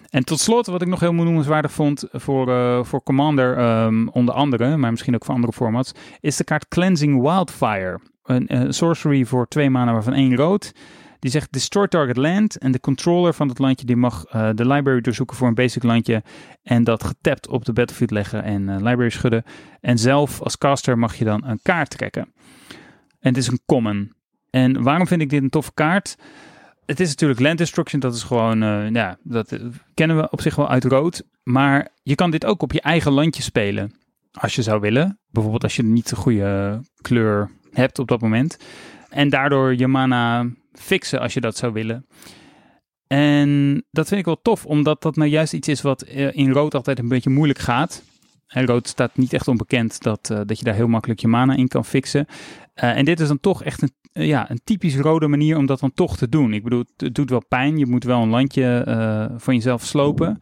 En tot slot, wat ik nog heel noemenswaardig vond voor, voor Commander, ehm, onder andere, maar misschien ook voor andere formats, is de kaart Cleansing Wildfire. Een eh, sorcery voor twee mana waarvan één rood. Die zegt destroy target land en de controller van het landje die mag eh, de library doorzoeken voor een basic landje en dat getapt op de battlefield leggen en eh, library schudden. En zelf als caster mag je dan een kaart trekken. En het is een common. En waarom vind ik dit een toffe kaart? Het is natuurlijk land destruction, dat is gewoon, eh, ja, dat kennen we op zich wel uit rood. Maar je kan dit ook op je eigen landje spelen, als je zou willen. Bijvoorbeeld als je niet de goede kleur hebt op dat moment. En daardoor je mana fixen als je dat zou willen. En dat vind ik wel tof, omdat dat nou juist iets is wat eh, in rood altijd een beetje moeilijk gaat. En rood staat niet echt onbekend dat, uh, dat je daar heel makkelijk je mana in kan fixen. Uh, en dit is dan toch echt een, ja, een typisch rode manier om dat dan toch te doen. Ik bedoel, het doet wel pijn. Je moet wel een landje van jezelf slopen.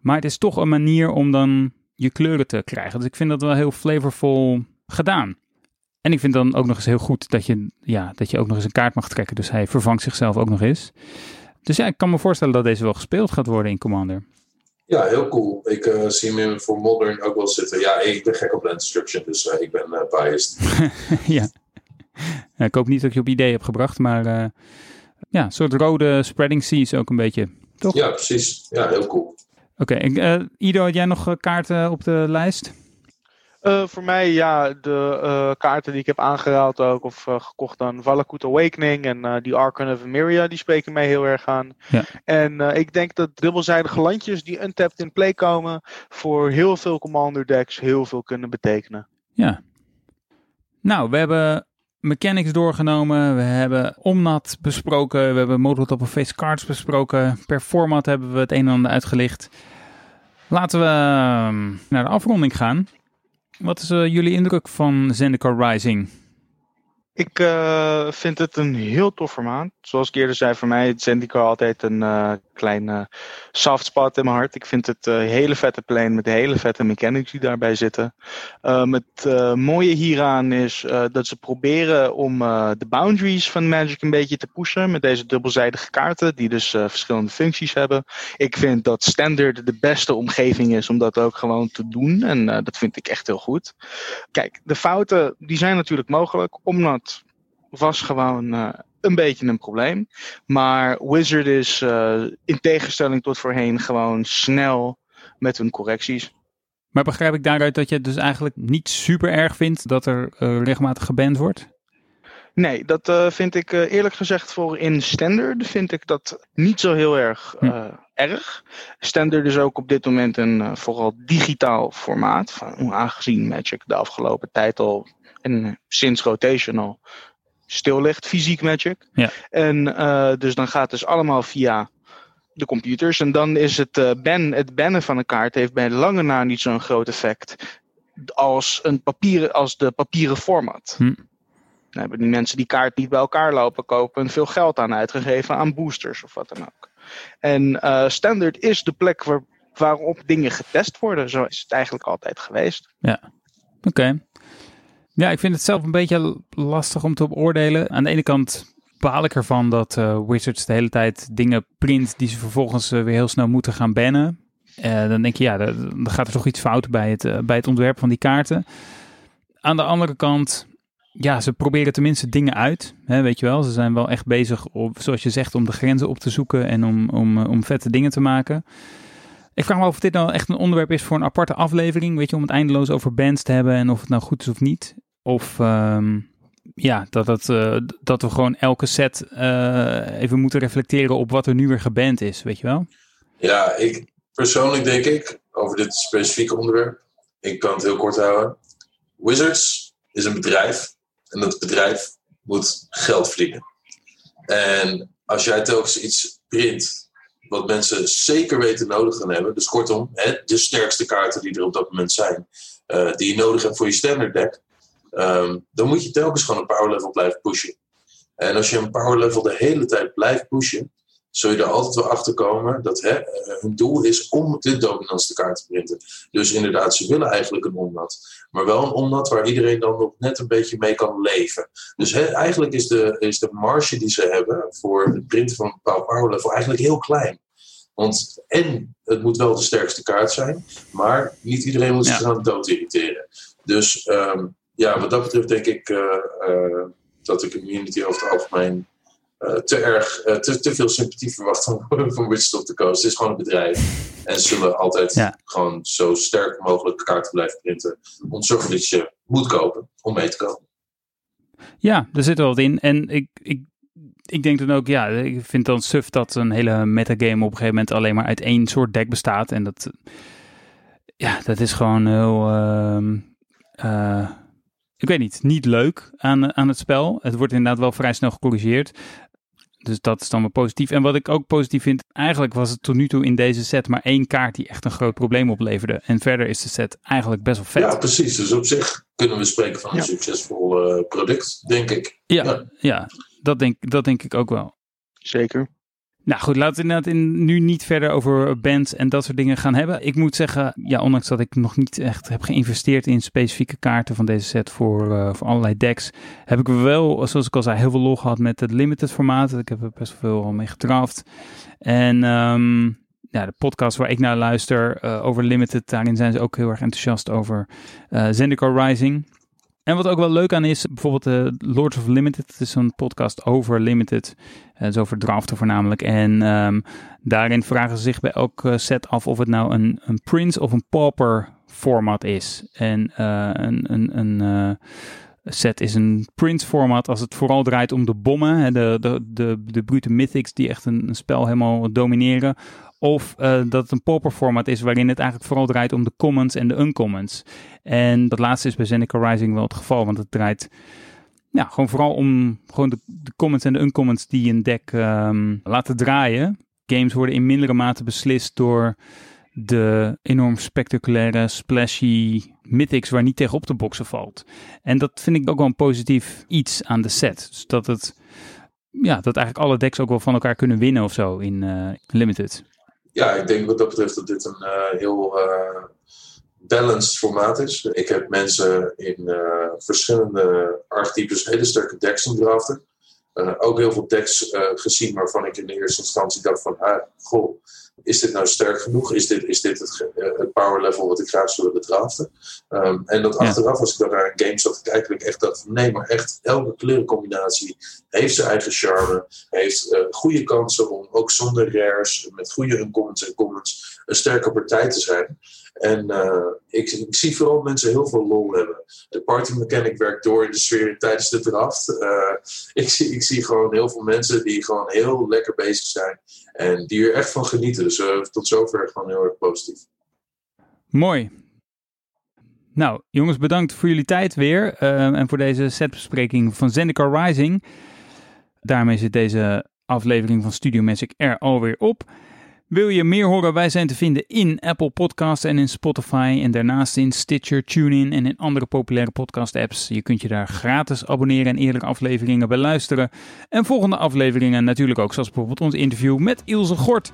Maar het is toch een manier om dan je kleuren te krijgen. Dus ik vind dat wel heel flavorful gedaan. En ik vind dan ook nog eens heel goed dat je, ja, dat je ook nog eens een kaart mag trekken. Dus hij vervangt zichzelf ook nog eens. Dus ja, ik kan me voorstellen dat deze wel gespeeld gaat worden in Commander. Ja, heel cool. Ik uh, zie hem voor Modern ook wel zitten. Ja, ik ben gek op Land Destruction, dus uh, ik ben uh, biased. *laughs* ja. ik hoop niet dat ik je op idee heb gebracht, maar ja, een soort rode spreading seas ook een beetje, toch? Ja, precies. Ja, heel cool. Oké, okay. Ido, had jij nog kaarten op de lijst? Uh, voor mij, ja, de uh, kaarten die ik heb aangehaald ook, of uh, gekocht dan Valakut Awakening en die Archon of Emeria, die spreken mij heel erg aan. Ja. En ik denk dat dubbelzijdige landjes die untapped in play komen, voor heel veel Commander decks heel veel kunnen betekenen. Ja. Nou, we hebben mechanics doorgenomen, we hebben Omnat besproken, we hebben Model Top of Face Cards besproken, per format hebben we het een en ander uitgelicht. Laten we ehm, naar de afronding gaan. Wat is uh, jullie indruk van Zendikar Rising? Ik uh, vind het een heel tof formaat. Zoals ik eerder zei, voor mij is Zendikar altijd een uh, klein uh, soft spot in mijn hart. Ik vind het een hele vette plane met hele vette mechanics die daarbij zitten. het mooie hieraan is dat ze proberen om de boundaries van Magic een beetje te pushen. Met deze dubbelzijdige kaarten die dus verschillende functies hebben. Ik vind dat Standard de beste omgeving is om dat ook gewoon te doen. En dat vind ik echt heel goed. Kijk, de fouten die zijn natuurlijk mogelijk. Omdat was gewoon uh, een beetje een probleem. Maar Wizard is uh, in tegenstelling tot voorheen gewoon snel met hun correcties. Maar begrijp ik daaruit dat je het dus eigenlijk niet super erg vindt dat er uh, regelmatig geband wordt? Nee, dat uh, vind ik uh, eerlijk gezegd voor in standard vind ik dat niet zo heel erg uh, hm. erg. Standard is ook op dit moment een vooral digitaal formaat. Van, aangezien Magic de afgelopen tijd al en sinds rotation al stil ligt, fysiek Magic. Ja. En dus dan gaat het dus allemaal via de computers. En dan is het, uh, ban, het bannen van een kaart heeft bij lange na niet zo'n groot effect als, een papieren, als de papieren format. Hm. Dan hebben die mensen die kaart niet bij elkaar lopen kopen veel geld aan uitgegeven aan boosters of wat dan ook. En uh, standard is de plek waar, waarop dingen getest worden. Zo is het eigenlijk altijd geweest. Ja, oké. Okay. Ja, ik vind het zelf een beetje lastig om te beoordelen. Aan de ene kant baal ik ervan dat uh, Wizards de hele tijd dingen print die ze vervolgens uh, weer heel snel moeten gaan bannen. Uh, dan denk je, ja, dan gaat er toch iets fout bij het, bij het ontwerp van die kaarten. Aan de andere kant, ja, ze proberen tenminste dingen uit. Hè, weet je wel, ze zijn wel echt bezig, op, zoals je zegt, om de grenzen op te zoeken en om, om, om vette dingen te maken. Ik vraag me af of dit nou echt een onderwerp is voor een aparte aflevering. Weet je, om het eindeloos over bands te hebben en of het nou goed is of niet. Of um, ja, dat, het, uh, dat we gewoon elke set uh, even moeten reflecteren op wat er nu weer geband is, weet je wel? Ja, ik persoonlijk denk ik, over dit specifieke onderwerp, ik kan het heel kort houden. Wizards is een bedrijf en dat bedrijf moet geld verdienen. En als jij telkens iets print wat mensen zeker weten nodig gaan hebben, dus kortom, hè, de sterkste kaarten die er op dat moment zijn, uh, die je nodig hebt voor je standard deck, um, dan moet je telkens gewoon een power level blijven pushen. En als je een power level de hele tijd blijft pushen, zul je er altijd wel achter komen dat hè, hun doel is om de dominantste kaart te printen. Dus inderdaad, ze willen eigenlijk een omnat. Maar wel een omnat waar iedereen dan nog net een beetje mee kan leven. Dus hè, eigenlijk is de, is de marge die ze hebben voor het printen van een bepaald power level eigenlijk heel klein. Want en het moet wel de sterkste kaart zijn, maar niet iedereen moet zich ja. aan dood irriteren. Dus um, ja, wat dat betreft denk ik uh, uh, dat de community over het algemeen uh, te erg, te, te, veel sympathie verwacht van, *laughs* van Wizards of the Coast. Het is gewoon een bedrijf. En ze zullen altijd ja. gewoon zo sterk mogelijk kaarten blijven printen. Om te zorgen dat je moet kopen om mee te komen. Ja, er zit wel wat in. En ik, ik, ik denk dan ook, ja, ik vind dan suf dat een hele metagame op een gegeven moment alleen maar uit één soort deck bestaat. En dat, ja, dat is gewoon heel... Uh, ik weet niet, niet leuk aan, aan het spel. Het wordt inderdaad wel vrij snel gecorrigeerd. Dus dat is dan wel positief. En wat ik ook positief vind, eigenlijk was het tot nu toe in deze set maar één kaart die echt een groot probleem opleverde. En verder is de set eigenlijk best wel vet. Ja, precies. Dus op zich kunnen we spreken van een succesvol uh, product, denk ik. Ja, ja. ja, dat, denk, dat denk ik ook wel. Zeker. Nou goed, laten we inderdaad in, nu niet verder over bands en dat soort dingen gaan hebben. Ik moet zeggen, ja, ondanks dat ik nog niet echt heb geïnvesteerd in specifieke kaarten van deze set voor, uh, allerlei decks, heb ik wel, zoals ik al zei, heel veel lol gehad met het limited formaat. Ik heb er best veel mee getraft. En um, ja, de podcast waar ik naar luister uh, over limited, daarin zijn ze ook heel erg enthousiast over uh, Zendikar Rising. En wat ook wel leuk aan is, bijvoorbeeld uh, Lords of Limited. Het is een podcast over Limited. Het is over draften voornamelijk. En um, daarin vragen ze zich bij elke set af of het nou een, een Prince of een Pauper format is. En uh, een, een, een uh, set is een Prince format als het vooral draait om de bommen. Hè, de, de, de, de brute mythics die echt een spel helemaal domineren. Of uh, dat het een pauper format is waarin het eigenlijk vooral draait om de commons en de uncommons. En dat laatste is bij Zendikar Rising wel het geval, want het draait gewoon vooral om gewoon de, de comments en de uncommons die een deck um, laten draaien. Games worden in mindere mate beslist door de enorm spectaculaire, splashy mythics waar niet tegen op te boksen valt. En dat vind ik ook wel een positief iets aan de set. Dus dat het, ja, dat eigenlijk alle decks ook wel van elkaar kunnen winnen of zo in uh, Limited. Ja, ik denk wat dat betreft dat dit een uh, heel uh, balanced formaat is. Ik heb mensen in uh, verschillende archetypes hele sterke decks zien draften. ook heel veel decks gezien waarvan ik in de eerste instantie dacht van, ah, goh, is dit nou sterk genoeg? Is dit, is dit het, het power level wat ik graag zou willen draften? Um, en dat ja. achteraf, als ik dan naar een game zat, ik eigenlijk echt dacht nee, maar echt elke kleurencombinatie heeft zijn eigen charme. Heeft uh, goede kansen om ook zonder rares, met goede uncommons en commons, een sterke partij te zijn. En uh, ik, ik, zie vooral mensen heel veel lol hebben. De party mechanic werkt door in de sfeer tijdens de draft. Uh, *laughs* ik, zie, ik zie gewoon heel veel mensen die gewoon heel lekker bezig zijn. En die er echt van genieten. Dus uh, tot zover gewoon heel erg positief. Mooi. Nou, jongens, bedankt voor jullie tijd weer. en voor deze setbespreking van Zendikar Rising. Daarmee zit deze aflevering van Studio Magic er alweer op. Wil je meer horen? Wij zijn te vinden in Apple Podcasts en in Spotify. En daarnaast in Stitcher, TuneIn en in andere populaire podcast apps. Je kunt je daar gratis abonneren en eerdere afleveringen beluisteren. En volgende afleveringen natuurlijk ook, zoals bijvoorbeeld ons interview met Ilse Gort.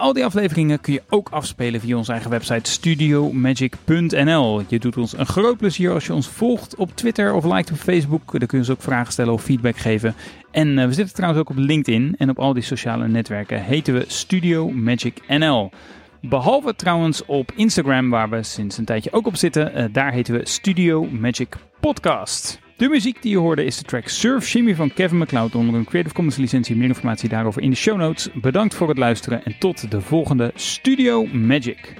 Al die afleveringen kun je ook afspelen via onze eigen website studiomagic.nl. Je doet ons een groot plezier als je ons volgt op Twitter of liked op Facebook. Daar kun je ons ook vragen stellen of feedback geven. En uh, we zitten trouwens ook op LinkedIn en op al die sociale netwerken heten we Studio Magic NL. Behalve trouwens op Instagram, waar we sinds een tijdje ook op zitten. Uh, daar heten we Studio Magic Podcast. De muziek die je hoorde is de track Surf Shimmy van Kevin McLeod onder een Creative Commons licentie. Meer informatie daarover in de show notes. Bedankt voor het luisteren en tot de volgende Studio Magic.